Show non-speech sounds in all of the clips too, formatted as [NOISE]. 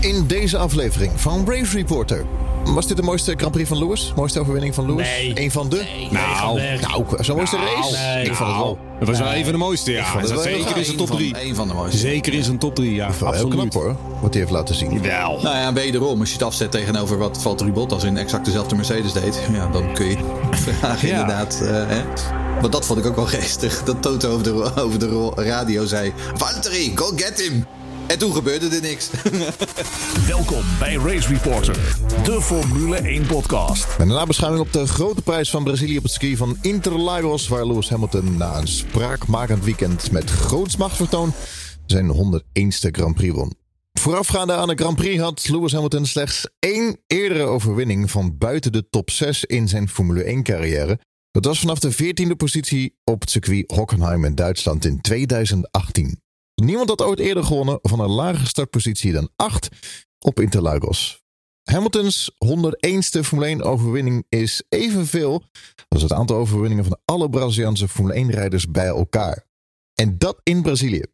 in deze aflevering van Race Reporter. Was dit de mooiste Grand Prix van Lewis? Mooiste overwinning van Lewis? Nee. Een van de? Nee, Nou, nee, ga weg. Nou, zo'n mooiste Nou, race? nee. Ik vond het wel. Dat was wel Nee. een van de mooiste, ja. het heel Zeker in zijn top Eén van- 3. Eén van de mooiste. Zeker in zijn top 3, ja. Wel heel knap Absoluut. hoor, wat hij heeft laten zien. Wel. Nou ja, wederom, als je het afzet tegenover wat Valtteri Bottas in exact dezelfde Mercedes deed, [LAUGHS] ja, dan kun je [LAUGHS] vragen Ja. inderdaad. eh, hè. Want dat vond ik ook wel geestig. Dat Toto over de, over de radio zei: Valtteri, go get him. En toen gebeurde er niks. [LAUGHS] Welkom bij Race Reporter, de Formule 1 podcast. Met een nabeschouwing op de grote prijs van Brazilië op het ski van Interlagos, waar Lewis Hamilton na een spraakmakend weekend met groots machtsvertoon zijn 101ste Grand Prix won. Voorafgaande aan de Grand Prix had Lewis Hamilton slechts één eerdere overwinning van buiten de top 6 in zijn Formule 1 carrière. Dat was vanaf de 14e positie op het circuit Hockenheim in Duitsland in 2018. Niemand had ooit eerder gewonnen van een lagere startpositie dan 8 op Interlagos. Hamiltons 101ste Formule 1 overwinning is evenveel als het aantal overwinningen van alle Braziliaanse Formule 1 rijders bij elkaar. En dat in Brazilië.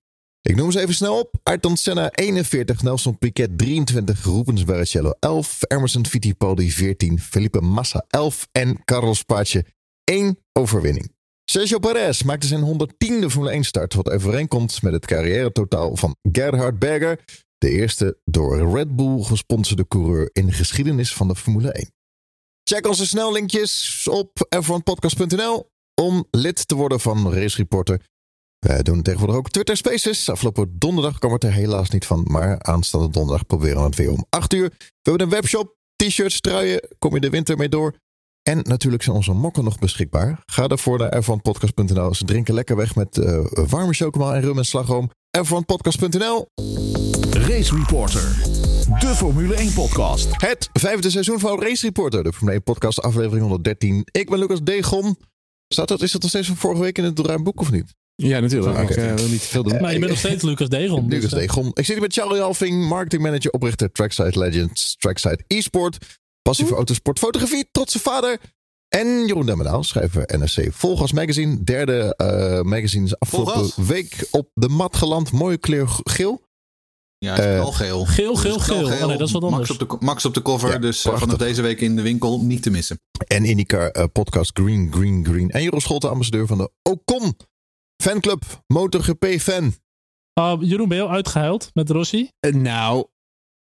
Ik noem ze even snel op. Ayrton Senna 41, Nelson Piquet 23, Rubens Barrichello 11, Emerson Fittipaldi 14, Felipe Massa 11 en Carlos Pace 1 overwinning. Sergio Perez maakte zijn 110e Formule 1 start, wat overeenkomt met het carrière-totaal van Gerhard Berger, de eerste door Red Bull gesponsorde coureur in de geschiedenis van de Formule 1. Check onze snellinkjes op f1podcast.nl om lid te worden van Race Reporter. Wij doen tegenwoordig ook Twitter Spaces. Afgelopen donderdag kwam het er helaas niet van, maar aanstaande donderdag proberen we het weer om 8 uur. We hebben een webshop, t-shirts, truien, kom je de winter mee door. En natuurlijk zijn onze mokken nog beschikbaar. Ga daarvoor naar f1podcast.nl. Ze drinken lekker weg met eh, warme chocomel en rum en slagroom. f1podcast.nl. Race Reporter, de Formule 1 podcast. Het vijfde seizoen van Race Reporter. De Formule 1 podcast aflevering 113. Ik ben Lucas Degon. Staat dat, is dat nog steeds van vorige week in het ruimboek of niet? Ja, natuurlijk. Oké. Ik eh, wil niet te veel doen. Maar je bent nog steeds Lucas Degon. Lucas dus, eh, Degon. Ik zit hier met Charlie Alving, marketingmanager, oprichter Trackside Legends, Trackside eSport, passie voor autosport, fotografie, trotse vader. En Jeroen Demmedaal, schrijver NSC Volgas Magazine. Derde eh, magazine is afgelopen Volgas? week op de mat geland. Mooie kleur geel. Ja, het is Eh, knalgeel. Geel, geel, geel. Oh nee, dat is wat anders. Max op de, Max op de cover, Ja, dus eh, prachtig. vanaf deze week in de winkel niet te missen. En IndyCar eh, podcast Green, Green, Green. En Jeroen Scholte, ambassadeur van de Ocon fanclub. MotoGP fan. Ah, Jeroen, ben je al uitgehuild met Rossi? Nou,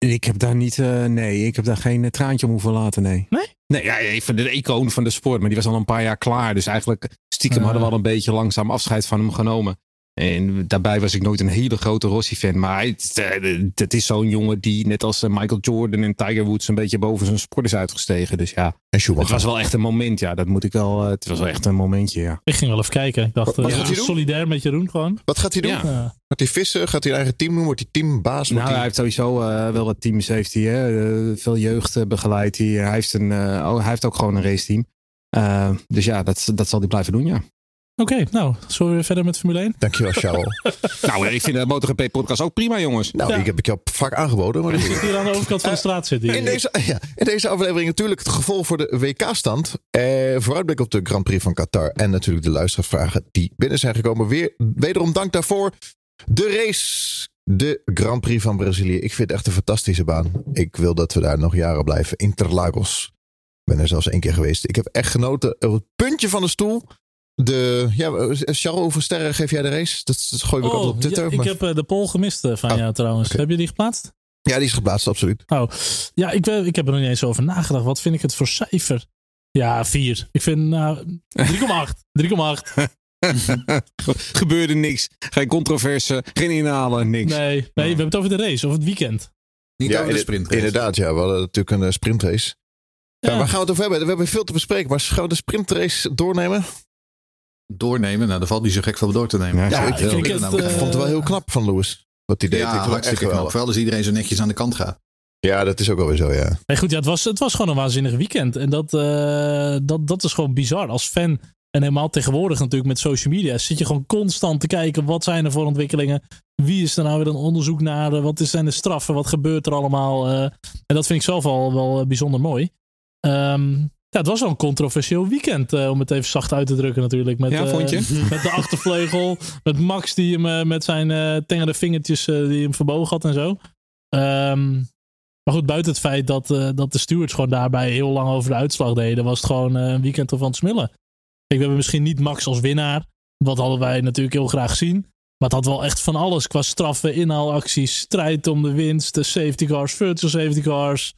ik heb daar niet... eh, nee, ik heb daar geen eh, traantje om hoeven laten, nee. Nee? Nee, ja, even de icoon van de sport. Maar die was al een paar jaar klaar. Dus eigenlijk stiekem Ah. hadden we al een beetje langzaam afscheid van hem genomen. En daarbij was ik nooit een hele grote Rossi-fan. Maar het, eh, het is zo'n jongen die net als eh, Michael Jordan en Tiger Woods... een beetje boven zijn sport is uitgestegen. Dus ja, En het was wel echt een moment. Ja, dat moet ik wel... eh, het was wel echt een momentje, ja. Ik ging wel even kijken. Ik dacht, Wat gaat hij doen? solidair met Jeroen gewoon. Wat gaat hij doen? Ja. Ja. Gaat hij vissen? Gaat hij een eigen team doen? Wordt hij teambaas? Nou, hij hij... heeft sowieso eh, wel wat teams. Heeft hij, hè? Veel jeugd begeleidt hij. Hij heeft, een, eh, oh, hij heeft ook gewoon een raceteam. Eh, dus ja, dat, dat zal hij blijven doen, ja. Oké, nou, zullen we weer verder met Formule 1? Dankjewel, Charles. [LAUGHS] nou, ik vind de MotoGP-podcast ook prima, jongens. nou, Ja. ik heb ik je al vaak aangeboden. Maar Ik zit hier aan de overkant van de straat zitten. in, deze, ja, in deze aflevering natuurlijk het gevolg voor de WK-stand. Eh, vooruitblik op de Grand Prix van Qatar. En natuurlijk de luistervragen die binnen zijn gekomen. Weer, wederom dank daarvoor. De race. De Grand Prix van Brazilië. Ik vind het echt een fantastische baan. Ik wil dat we daar nog jaren blijven. Interlagos. Ik ben er zelfs één keer geweest. Ik heb echt genoten. Op het puntje van de stoel. De, ja, Charles, hoeveel sterren geef jij de race? Dat, dat gooi ik Oh, altijd op Twitter. ja, ik maar- heb eh, de poll gemist eh, van Oh, jou trouwens. Heb je die geplaatst? Ja, die is geplaatst, absoluut. Oh, ja, ik, ik heb er nog niet eens over nagedacht. Wat vind ik het voor cijfer? Ja, 4. Ik vind nou [LAUGHS] 3,8. 3,8. [LAUGHS] Gebeurde niks. Geen controverse, geen inhalen, niks. Nee, nee, we hebben het over de race, over het weekend. Niet ja, over de sprintrace. Inderdaad, ja. We hadden natuurlijk een eh, sprintrace. Ja. Ja. waar gaan we het over hebben? We hebben veel te bespreken. Maar gaan we de sprintrace doornemen? Doornemen, nou, daar valt niet zo gek veel door te nemen. Ja, Ja, ik vind het, nou Ik eh, vond het wel heel knap van Lewis. Wat hij deed. ja, ik vond het echt hartstikke knap. geweldig. Vooral als iedereen zo netjes aan de kant gaat. Ja, dat is ook alweer zo, ja. Nee, goed, ja, het, was, het was gewoon een waanzinnig weekend. En dat, eh, dat, dat is gewoon bizar. Als fan, en helemaal tegenwoordig natuurlijk met social media, zit je gewoon constant te kijken. Wat zijn er voor ontwikkelingen? Wie is er nou weer een onderzoek naar? Eh, Wat zijn de straffen? Wat gebeurt er allemaal? Eh, en dat vind ik zelf al wel bijzonder mooi. Ehm, ja, het was wel een controversieel weekend, eh, om het even zacht uit te drukken natuurlijk. Met, Ja, eh, vond je? [LAUGHS] met de achtervleugel, met Max die hem eh, met zijn eh tengere vingertjes eh, die hem verbogen had en zo. Ehm, Maar goed, buiten het feit dat, dat de stewards gewoon daarbij heel lang over de uitslag deden, was het gewoon een weekend ervan te smillen. Kijk, we hebben misschien niet Max als winnaar. Wat hadden wij natuurlijk heel graag zien. Maar het had wel echt van alles qua straffen, inhaalacties, strijd om de winst, de safety cars, virtual safety cars,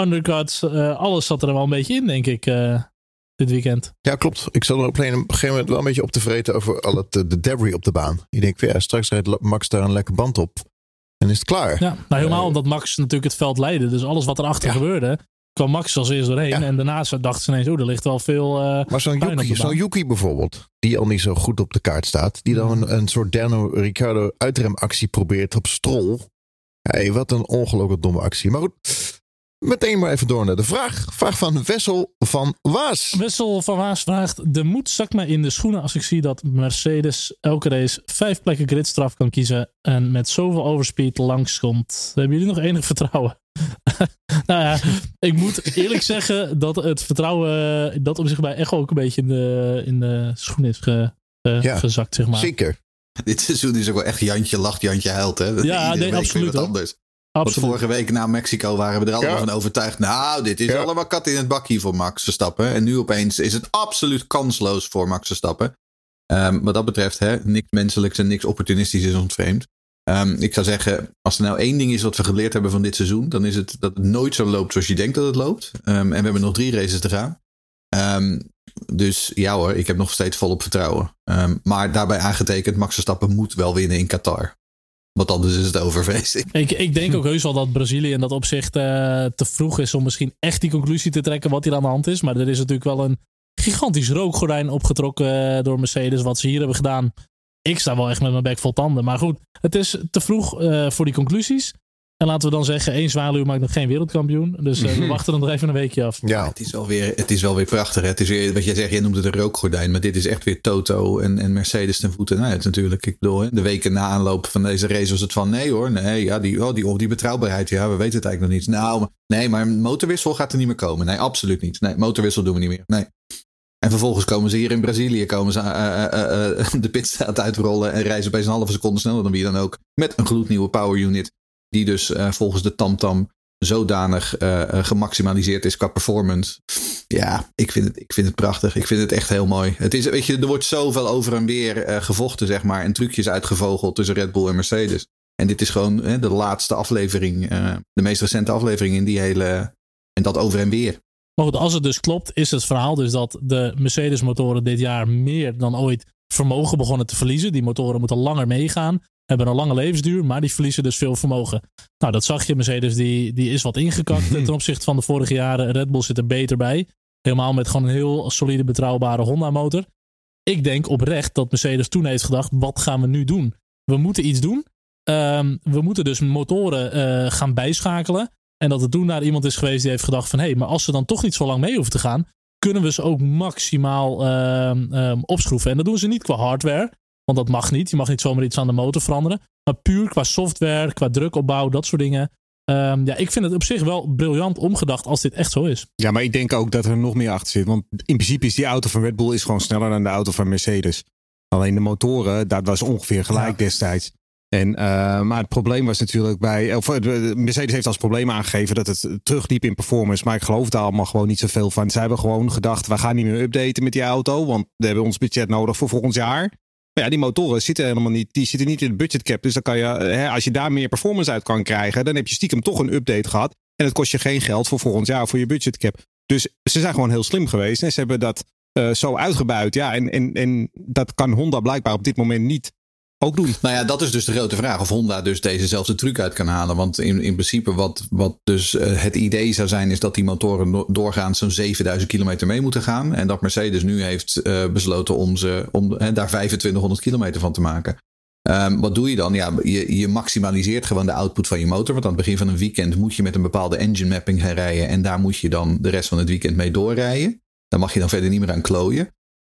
undercuts. Uh, alles zat er wel een beetje in, denk ik, dit weekend. Ja, klopt. Ik zat er op een gegeven moment wel een beetje op te vreten over al het, de debris op de baan. Je denkt, ja, straks rijdt Max daar een lekker band op. En is het klaar. Ja, nou helemaal omdat Max natuurlijk het veld leidde. Dus alles wat erachter ja. gebeurde, kwam Max als eerst doorheen. En daarna dachten ze ineens, oh, er ligt wel veel uh, Maar zo'n Yuki, zo Yuki bijvoorbeeld, die al niet zo goed op de kaart staat. Die dan een, een soort Dano Ricciardo uitremactie probeert op Strol. Hey, wat een ongelooflijk domme actie. Maar goed, Meteen maar even door naar de vraag. Vraag van Wessel van Waas. Wessel van Waas vraagt: De moed zakt mij in de schoenen als ik zie dat Mercedes elke race vijf plekken gridstraf kan kiezen. En met zoveel overspeed langskomt. Hebben jullie nog enig vertrouwen? [LAUGHS] nou ja, ik moet eerlijk [LAUGHS] zeggen dat het vertrouwen dat op zich bij Echo ook een beetje in de, in de schoen is ge, uh, ja, gezakt, zeg maar. Zeker. Dit seizoen is ook wel echt Jantje lacht, Jantje huilt. Hè? Ja, nee, absoluut. Wat Want vorige week na Mexico waren we er allemaal van overtuigd. Nou, dit is allemaal kat in het bakje voor Max Verstappen. En nu opeens is het absoluut kansloos voor Max Verstappen. Um, wat dat betreft, hè, niks menselijks en niks opportunistisch is ontvreemd. Um, ik zou zeggen, als er nou één ding is wat we geleerd hebben van dit seizoen, dan is het dat het nooit zo loopt zoals je denkt dat het loopt. Um, en we hebben nog drie races te gaan. dus ja hoor, ik heb nog steeds volop vertrouwen. maar daarbij aangetekend, Max Verstappen moet wel winnen in Qatar. Want anders is het over, vrees ik. ik. Denk ook heus wel dat Brazilië in dat opzicht uh, te vroeg is om misschien echt die conclusie te trekken wat hier aan de hand is. Maar er is natuurlijk wel een gigantisch rookgordijn opgetrokken uh, door Mercedes. Wat ze hier hebben gedaan. Ik sta wel echt met mijn bek vol tanden. Maar goed, het is te vroeg uh, voor die conclusies. En laten we dan zeggen, één zwaluw maakt nog geen wereldkampioen. Dus uh, we wachten dan nog even een weekje af. Ja, het is wel weer, het is wel weer prachtig. Hè? Het is weer, wat jij zegt, je noemt het een rookgordijn. Maar dit is echt weer Toto en, en Mercedes ten voeten Nou, het natuurlijk. Ik bedoel, de weken na aanloop van deze race was het van... Nee hoor, nee, ja, die, oh, die, oh, die betrouwbaarheid. Ja, we weten het eigenlijk nog niet. Nou, nee, maar motorwissel gaat er niet meer komen. Nee, absoluut niet. Nee, motorwissel doen we niet meer. Nee. En vervolgens komen ze hier in Brazilië komen ze, uh, uh, uh, de pitstraat uitrollen en reizen opeens een halve seconde sneller dan wie dan ook. Met een gloednieuwe power unit. Die dus uh, volgens de TamTam zodanig uh, gemaximaliseerd is qua performance. Ja, ik vind, het, ik vind het prachtig. Ik vind het echt heel mooi. Het is, weet je, er wordt zoveel over en weer gevochten, zeg maar. En trucjes uitgevogeld tussen Red Bull en Mercedes. En dit is gewoon de laatste aflevering. de meest recente aflevering in die hele. En dat over en weer. Maar goed, als het dus klopt, is het verhaal dus dat de Mercedes-motoren dit jaar meer dan ooit vermogen begonnen te verliezen. Die motoren moeten langer meegaan hebben een lange levensduur, maar die verliezen dus veel vermogen. Nou, dat zag je. Mercedes die, die is wat ingekakt [LAUGHS] ten opzichte van de vorige jaren. Red Bull zit er beter bij. Helemaal met gewoon een heel solide, betrouwbare Honda-motor. Ik denk oprecht dat Mercedes toen heeft gedacht: wat gaan we nu doen? We moeten iets doen. Um, we moeten dus motoren uh, gaan bijschakelen. En dat er toen naar iemand is geweest die heeft gedacht: van hé, hey, maar als ze dan toch niet zo lang mee hoeven te gaan, kunnen we ze ook maximaal uh, um, opschroeven. En dat doen ze niet qua hardware. Want dat mag niet. Je mag niet zomaar iets aan de motor veranderen. Maar puur qua software, qua drukopbouw, dat soort dingen. Um, ja, ik vind het op zich wel briljant omgedacht als dit echt zo is. Ja, maar ik denk ook dat er nog meer achter zit. Want in principe is die auto van Red Bull is gewoon sneller dan de auto van Mercedes. Alleen de motoren, dat was ongeveer gelijk ja. destijds. En, uh, maar het probleem was natuurlijk bij. Of, Mercedes heeft als probleem aangegeven dat het terugliep in performance. Maar ik geloof daar allemaal gewoon niet zoveel van. Zij hebben gewoon gedacht: we gaan niet meer updaten met die auto. Want we hebben ons budget nodig voor volgend jaar. Maar ja, die motoren zitten helemaal niet, die zitten niet in de budgetcap. Dus dan kan je, hè, als je daar meer performance uit kan krijgen, dan heb je stiekem toch een update gehad. En het kost je geen geld voor volgend jaar voor je budgetcap. Dus ze zijn gewoon heel slim geweest en ze hebben dat uh, zo uitgebuit. Ja, en, en, en dat kan Honda blijkbaar op dit moment niet Nou ja, dat is dus de grote vraag. Of Honda dus dezezelfde truc uit kan halen. Want in, in principe wat, wat dus uh, het idee zou zijn... is dat die motoren doorgaans zo'n 7000 kilometer mee moeten gaan. En dat Mercedes nu heeft uh, besloten om, ze, om daar 2500 kilometer van te maken. Um, wat doe je dan? Ja, je, je maximaliseert gewoon de output van je motor. Want aan het begin van een weekend moet je met een bepaalde engine mapping gaan rijden. En daar moet je dan de rest van het weekend mee doorrijden. Daar mag je dan verder niet meer aan klooien.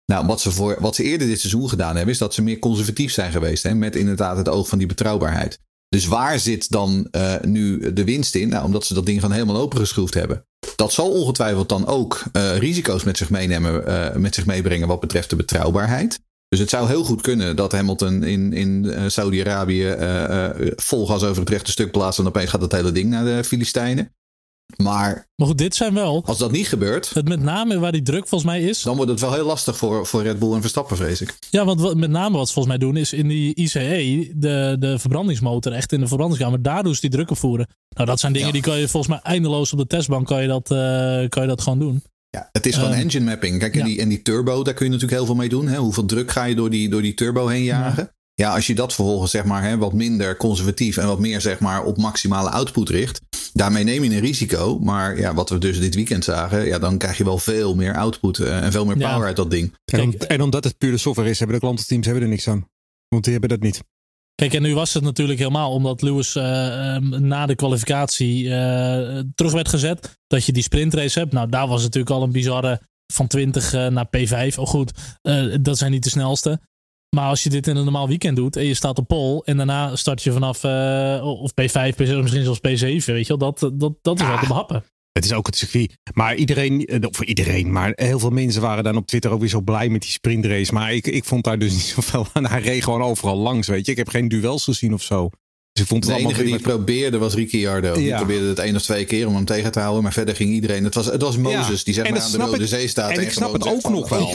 Nou, wat ze, voor, wat ze eerder dit seizoen gedaan hebben, is dat ze meer conservatief zijn geweest. Hè, met inderdaad het oog van die betrouwbaarheid. Dus waar zit dan uh, nu de winst in? Nou, omdat ze dat ding van helemaal opengeschroefd hebben. Dat zal ongetwijfeld dan ook uh, risico's met zich, meenemen, uh, met zich meebrengen wat betreft de betrouwbaarheid. Dus het zou heel goed kunnen dat Hamilton in, in Saudi-Arabië vol gas over het rechte stuk plaatst. En opeens gaat dat hele ding naar de Filistijnen. Maar Maar goed, dit zijn wel. als dat niet gebeurt, Het met name waar die druk volgens mij is. dan wordt het wel heel lastig voor, voor Red Bull en Verstappen, vrees ik. Ja, want wat, met name wat ze volgens mij doen is in die ICE, de, de verbrandingsmotor, echt in de verbrandingskamer, daar doen ze die druk op voeren. Nou, dat zijn dingen Ja. die kan je volgens mij eindeloos op de testbank kan je dat, eh, kan je dat gewoon doen. Ja, het is gewoon Ehm, engine mapping. Kijk, en, ja. die, en die turbo, daar kun je natuurlijk heel veel mee doen. Hè? Hoeveel druk ga je door die, door die turbo heen jagen? Ja. als je dat vervolgens zeg maar, hè, wat minder conservatief en wat meer zeg maar, op maximale output richt. Daarmee neem je een risico. Maar ja, wat we dus dit weekend zagen, ja, dan krijg je wel veel meer output eh, en veel meer Ja. power uit dat ding. En, om- Kijk, en omdat het pure software is, hebben de klantenteams hebben er niks aan. Want die hebben dat niet. Kijk, en nu was het natuurlijk helemaal omdat Lewis eh, ehm, na de kwalificatie eh, terug werd gezet. Dat je die sprintrace hebt. Nou, daar was natuurlijk al een bizarre van 20 eh, naar P5. Oh goed, eh, dat zijn niet de snelste. Maar als je dit in een normaal weekend doet en je staat op pole en daarna start je vanaf eh, of P5, P6, misschien zelfs P7, weet je wel, dat, dat, dat is wel te behappen. Het is ook het circuit. Maar iedereen, eh, of iedereen, maar heel veel mensen waren dan op Twitter ook weer zo blij met die sprintrace. Maar ik, ik vond daar dus niet [LAUGHS] zoveel aan. Hij reed gewoon overal langs, weet je. Ik heb geen duels gezien of zo. Dus ik vond het De enige die het probeerde was Ricciardo. Die Ja. probeerde het één of twee keer om hem tegen te houden. Maar verder ging iedereen. Het was, het was Moses Ja. die zeg maar aan de Rode ik. Zee staat. En ik snap het ook van, nog wel.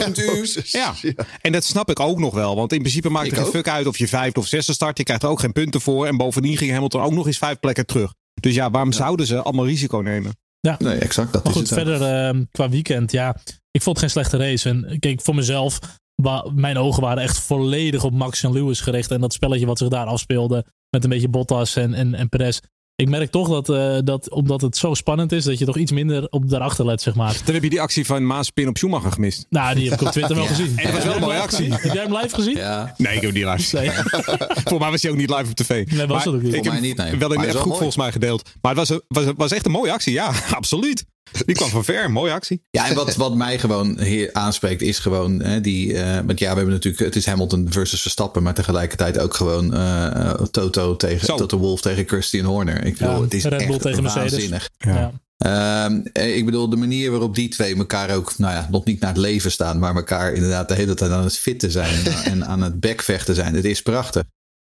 Ja. en dat snap ik ook nog wel. Want in principe maakt Ik het geen ook. fuck uit of je vijfde of zesde start. Je krijgt er ook geen punten voor. En bovendien ging Hamilton ook nog eens vijf plekken terug. Dus ja, waarom zouden ze allemaal risico nemen? Nee, exact. Dat Maar is goed, het verder ehm, qua weekend, ja, ik vond het geen slechte race. En kijk, voor mezelf, wa- mijn ogen waren echt volledig op Max en Lewis gericht. En dat spelletje wat zich daar afspeelde met een beetje Bottas en, en, en Perez. Ik merk toch dat, eh, dat, omdat het zo spannend is, dat je toch iets minder op daarachter let, zeg maar. Dan heb je die actie van Maas Pin op Schumacher gemist. Nou, die heb ik op Twitter wel [LAUGHS] Ja. gezien. En dat was wel een mooie actie. [LAUGHS] Heb jij hem live gezien? Ja, Nee, ik heb die live. Nee, [LAUGHS] Voor mij was hij ook niet live op tv. nee was Maar dat ook niet. Ik heb mij niet, nee. wel in de groep mooi. volgens mij gedeeld. Maar het was, was, was echt een mooie actie. Ja, absoluut. Die kwam van ver. Mooie actie. Ja, en wat, wat mij gewoon hier aanspreekt is gewoon hè, die. eh, want ja, we hebben natuurlijk. Het is Hamilton versus Verstappen, maar tegelijkertijd ook gewoon eh, eh, Toto tegen Zo. Toto Wolf tegen Christian Horner. Ik bedoel, Ja, het is Red Bull echt tegen Mercedes. waanzinnig. Ja. Ehm, eh, ik bedoel, de manier waarop die twee elkaar ook, nou ja, nog niet naar het leven staan, maar elkaar inderdaad de hele tijd aan het fitten zijn en, [LAUGHS] en aan het bekvechten zijn. Het is prachtig.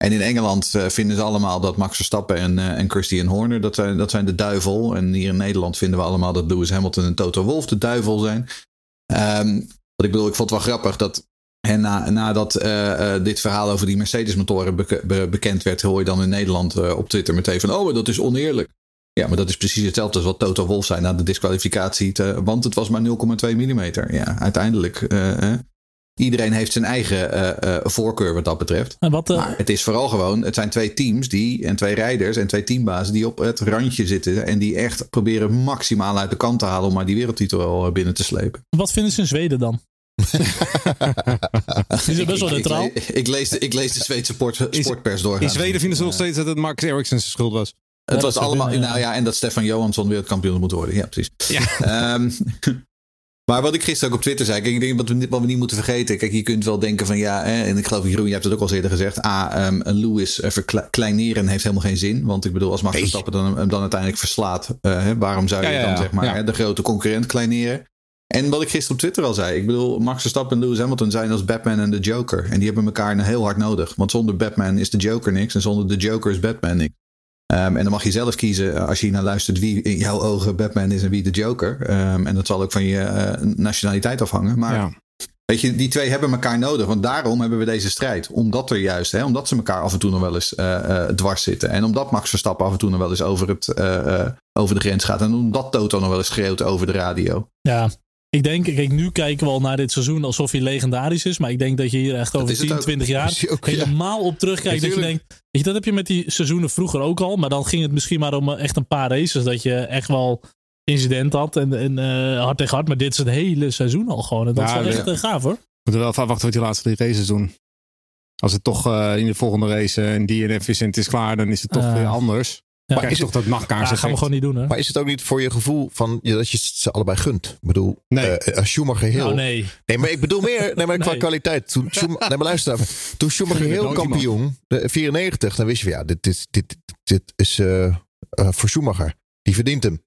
En in Engeland eh, vinden ze allemaal dat Max Verstappen en, eh, en Christian Horner, dat zijn, dat zijn de duivel. En hier in Nederland vinden we allemaal dat Lewis Hamilton en Toto Wolff de duivel zijn. Ehm, wat ik bedoel, ik vond het wel grappig dat en na, nadat eh, dit verhaal over die Mercedes-motoren beke- be- bekend werd, hoor je dan in Nederland op Twitter meteen van: Oh, dat is oneerlijk. Ja, maar dat is precies hetzelfde als wat Toto Wolff zei na de disqualificatie. Want het was maar 0,2 mm. Ja, uiteindelijk. eh, iedereen heeft zijn eigen eh, eh, voorkeur wat dat betreft. En wat, eh, Maar het is vooral gewoon, het zijn twee teams die, en twee rijders en twee teambazen die op het randje zitten. En die echt proberen maximaal uit de kant te halen om maar die wereldtitel wel binnen te slepen. wat vinden ze in Zweden dan? [LAUGHS] Die zijn best wel ik- neutraal. Ik, ik lees, de, ik lees de Zweedse sport, Is- sportpers doorgaan. In Zweden vinden ze nog steeds dat het Max Eriksen's schuld was. Het Ja, was allemaal, nou ja, en dat Stefan Johansson wereldkampioen moet worden. Ja, precies. Ja. Ehm, maar wat ik gisteren ook op Twitter zei, kijk, ik denk wat we, wat we niet moeten vergeten. Kijk, je kunt wel denken van ja, hè, en ik geloof Jeroen, je hebt het ook al eerder gezegd. A, ehm, een Lewis eh, verkleineren heeft helemaal geen zin. Want ik bedoel, als Max. Verstappen dan, hem dan uiteindelijk verslaat, eh, hè, waarom zou je Ja, ja, dan ja. zeg maar Ja. hè, de grote concurrent kleineren? En wat ik gisteren op Twitter al zei. Ik bedoel, Max Verstappen en Lewis Hamilton zijn als Batman en de Joker. En die hebben elkaar heel hard nodig. Want zonder Batman is de Joker niks. En zonder de Joker is Batman niks. Ehm, en dan mag je zelf kiezen eh, als je hier naar luistert wie in jouw ogen Batman is en wie de Joker. Ehm, en dat zal ook van je eh, nationaliteit afhangen. Maar Ja. weet je, die twee hebben elkaar nodig. Want daarom hebben we deze strijd. Omdat er juist, hè, omdat ze elkaar af en toe nog wel eens eh, eh, dwars zitten. En omdat Max Verstappen af en toe nog wel eens over, het, eh, eh, over de grens gaat. En omdat Toto nog wel eens schreeuwt over de radio. Ja, ik denk, kijk, nu kijken we al naar dit seizoen alsof hij legendarisch is. Maar ik denk dat je hier echt over is het 10, ook. 20 [LAUGHS] jaar ja. helemaal op terugkijkt. Dat je denkt, weet je, dat heb je met die seizoenen vroeger ook al. Maar dan ging het misschien maar om eh, echt een paar races. Dat je echt wel incident had en, en eh, hard tegen hard. Maar dit is het hele seizoen al gewoon. En dat Ja, is wel echt ja. eh, gaaf hoor. We moeten wel even afwachten wat die laatste drie races doen. Als het toch eh, in de volgende race een DNF is en het is klaar, dan is het toch weer anders. Ja. Krijg je toch dat nachtkaars dat gaan we gewoon niet doen hè. Maar is het ook niet voor je gevoel van ja, dat je ze allebei gunt? Ik bedoel, Nee. eh, als Schumacher heel. Nou nee. Nee, maar ik bedoel meer nee, maar qua Nee. kwaliteit. Toen, [LAUGHS] Schum- nee, maar luister even. Toen Schumacher heel kampioen, de 94, dan wist je van ja, dit, dit, dit, dit is eh, eh, voor Schumacher. Die verdient hem.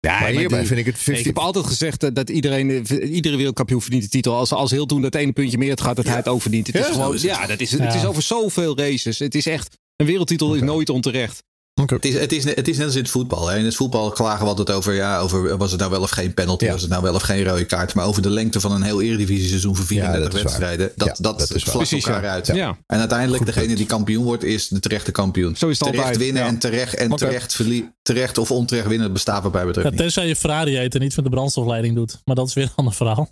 Ja, maar hierbij die- vind ik het Nee, 50. ik heb altijd gezegd eh, dat iedereen, eh, iedere wereldkampioen verdient de titel. Als, als heel toen dat ene puntje meer het gaat, dat hij het ook verdient. Het Ja, is gewoon, is het. ja, dat is, het is over zoveel races. Het is echt, een wereldtitel is nooit onterecht. Oké. Het is, het, is, het is net als in het voetbal. Hè. In het voetbal klagen we altijd over, ja, over was het nou wel of geen penalty, Ja. was het nou wel of geen rode kaart. Maar over de lengte van een heel eredivisie seizoen van 34 dat is waar. wedstrijden, dat, Ja, dat, dat vlakt Precies, elkaar ja. uit. Ja. En uiteindelijk, Goed degene punt. die kampioen wordt, is de terechte kampioen. Zo is het terecht altijd, winnen ja. en terecht, en terecht, verlie- terecht of onterecht winnen, bestaat wat mij betreft Ja, niet. tenzij je Ferrari heet en niet van de brandstofleiding doet. Maar dat is weer een ander verhaal.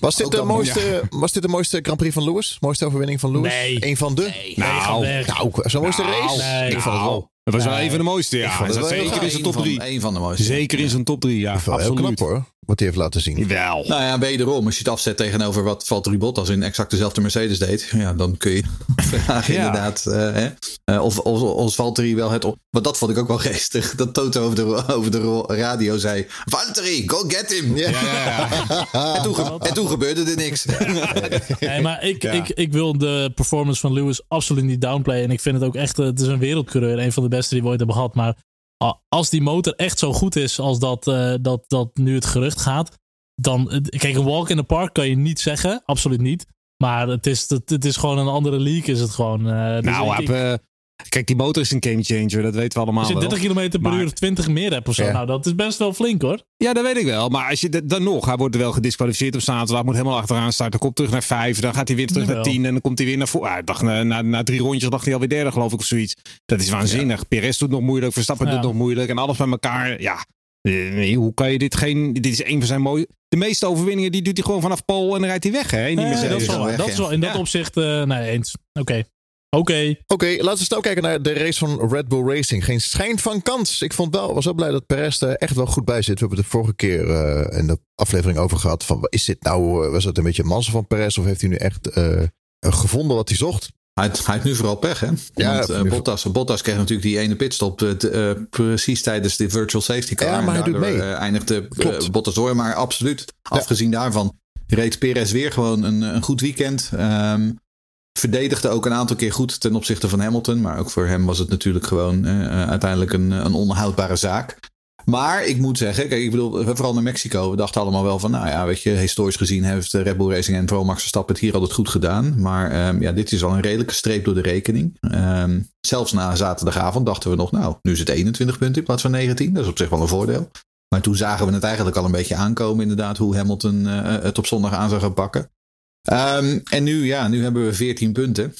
Was dit, Ook de dan- mooiste, was dit de mooiste Grand Prix van Lewis? Mooiste overwinning van Lewis? Nee. Een van de? Nee, weg. Nou, zo'n mooiste Nou, race? nee. Ik vond het wel. Dat was wel een van de mooiste, ja. wel zeker in zijn top van- 3. één van de mooiste. Zeker in zijn top 3, ja. Wel heel Absoluut. knap hoor, wat hij heeft laten zien. Jawel. Nou ja, wederom, als je het afzet tegenover wat Valtteri Bottas in exact dezelfde Mercedes deed, ja, dan kun je Ja. inderdaad eh, hè, eh, of, of, of Valtteri wel het... op- Want dat vond ik ook wel [LAUGHS] geestig, dat Toto over de, over de radio zei, Valtteri, go get him! Ja. [LAUGHS] En, toen, ge- en toen gebeurde er niks. [LAUGHS] Nee, maar ik, Ja. ik, ik wil de performance van Lewis absoluut niet downplayen. En ik vind het ook echt, eh, het is een wereldcoureur. Een van de beste die we ooit hebben gehad. Maar als die motor echt zo goed is als dat, dat, dat nu het gerucht gaat. Dan, kijk, een walk in the park kan je niet zeggen. Absoluut niet. Maar het is, het, het is gewoon een andere league is het gewoon. eh, dus Nou, ik- eh, kijk, die motor is een gamechanger. Dat weten we allemaal als je wel. 30 km per Maar- uur 20 meer hebt of zo. Ja. Nou, dat is best wel flink hoor. Ja, dat weet ik wel. Maar als je dan nog, hij wordt wel gedisqualificeerd op zaterdag. Moet helemaal achteraan starten. Komt terug naar vijf. Dan gaat hij weer terug naar Jawel. tien. En dan komt hij weer naar voor. Ah, ik dacht, na, na, na drie rondjes dacht hij alweer derde, geloof ik, of zoiets. Dat is waanzinnig. Perez doet nog moeilijk. Verstappen Ja. doet nog moeilijk. En alles bij elkaar. Ja. Eh, nee, hoe kan je dit geen. Dit is een van zijn mooie. De meeste overwinningen die doet hij gewoon vanaf Pol en dan rijdt hij weg. Hè? in Die Mercedes. dat is wel weg, Dat is ja. wel in dat Ja. opzicht, eh, nee, eens. Oké. Oké. Oké, laten we snel kijken naar de race van Red Bull Racing. Geen schijn van kans. Ik vond wel, was wel blij dat Perez er echt wel goed bij zit. We hebben het de vorige keer eh, in de aflevering over gehad. Van, is dit nou, eh, was het een beetje massa van Perez? Of heeft hij nu echt eh, gevonden wat hij zocht? Hij, hij heeft nu vooral pech, hè? Ja, Want eh, Bottas, Bottas kreeg natuurlijk die ene pitstop eh, precies tijdens de virtual safety car. Ja, maar hij doet mee. eh, eindigde. Bottas door. Maar absoluut, afgezien daarvan, reed Perez weer gewoon een, een goed weekend. Ehm, verdedigde ook een aantal keer goed ten opzichte van Hamilton. Maar ook voor hem was het natuurlijk gewoon uiteindelijk een, een onhoudbare zaak. Maar ik moet zeggen, kijk, ik bedoel, vooral naar Mexico. We dachten allemaal wel van, nou ja, weet je, historisch gezien heeft Red Bull Racing en vooral Max Verstappen het hier altijd goed gedaan. Maar ehm, ja, dit is al een redelijke streep door de rekening. Ehm, zelfs na zaterdagavond dachten we nog, nou, nu is het 21 punten in plaats van 19. Dat is op zich wel een voordeel. Maar toen zagen we het eigenlijk al een beetje aankomen, inderdaad, hoe Hamilton eh, het op zondag aan zou gaan pakken. Ehm, en nu, ja, nu hebben we 14 punten.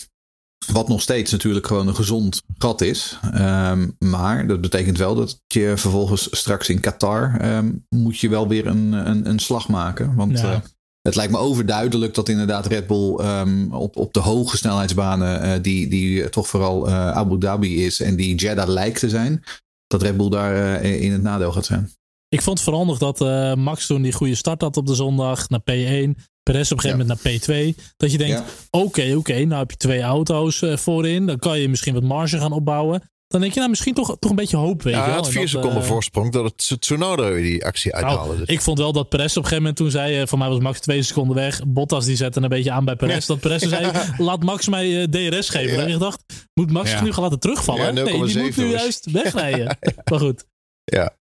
Wat nog steeds natuurlijk gewoon een gezond gat is. Ehm, maar dat betekent wel dat je vervolgens straks in Qatar ehm, moet je wel weer een, een, een slag maken. Want Ja. eh, het lijkt me overduidelijk dat inderdaad Red Bull ehm, op, op de hoge snelheidsbanen, eh, die, die toch vooral eh, Abu Dhabi is en die Jeddah lijkt te zijn, dat Red Bull daar in het nadeel gaat zijn. Ik vond het vooral nog dat Max toen die goede start had op de zondag naar P1. Perez op een gegeven moment naar P2. Dat je denkt, Ja. oké, oké, nou heb je twee auto's eh, voorin. Dan kan je misschien wat marge gaan opbouwen. Dan denk je, nou misschien toch, toch een beetje hoop, weet Ja, je had vier seconden eh, voorsprong dat het Tsunoda die actie nou, uithaalde. Dus. ik vond wel dat Perez op een gegeven moment toen zei, eh, voor mij was Max twee seconden weg. Bottas die zette een beetje aan bij Perez. Dat Perez zei, [LAUGHS] laat Max mij DRS geven. En ik dacht, moet Max nu gaan laten terugvallen? Nee, die 0,7 moet nu juist wegrijden. [LAUGHS] Maar goed. Ja.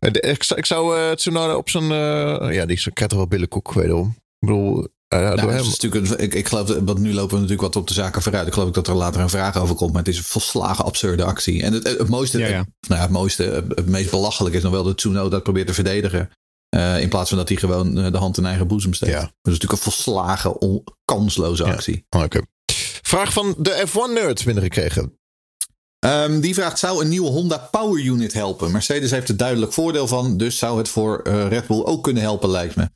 Ik zou, ik zou Tsunoda op zijn... ja, die krijgt toch wel billenkoek, wederom. Ik bedoel, Nou, door hem... is natuurlijk een, ik, ik geloof, dat- want nu lopen we natuurlijk wat op de zaken vooruit. Ik geloof dat er later een vraag over komt. Maar het is een volslagen absurde actie. En het, het, mooiste, Ja, ja. Het, nou ja, het mooiste, het, meest belachelijk is nog wel dat Tsunoda dat probeert te verdedigen. Eh, in plaats van dat hij gewoon eh, de hand in eigen boezem steekt. Ja. Dat is natuurlijk een volslagen on- kansloze Ja. actie. Oh, Oké. Vraag van de F1-nerd binnengekregen. Ehm, die vraagt, zou een nieuwe Honda Power Unit helpen? Mercedes heeft er duidelijk voordeel van, dus zou het voor Red Bull ook kunnen helpen, lijkt me.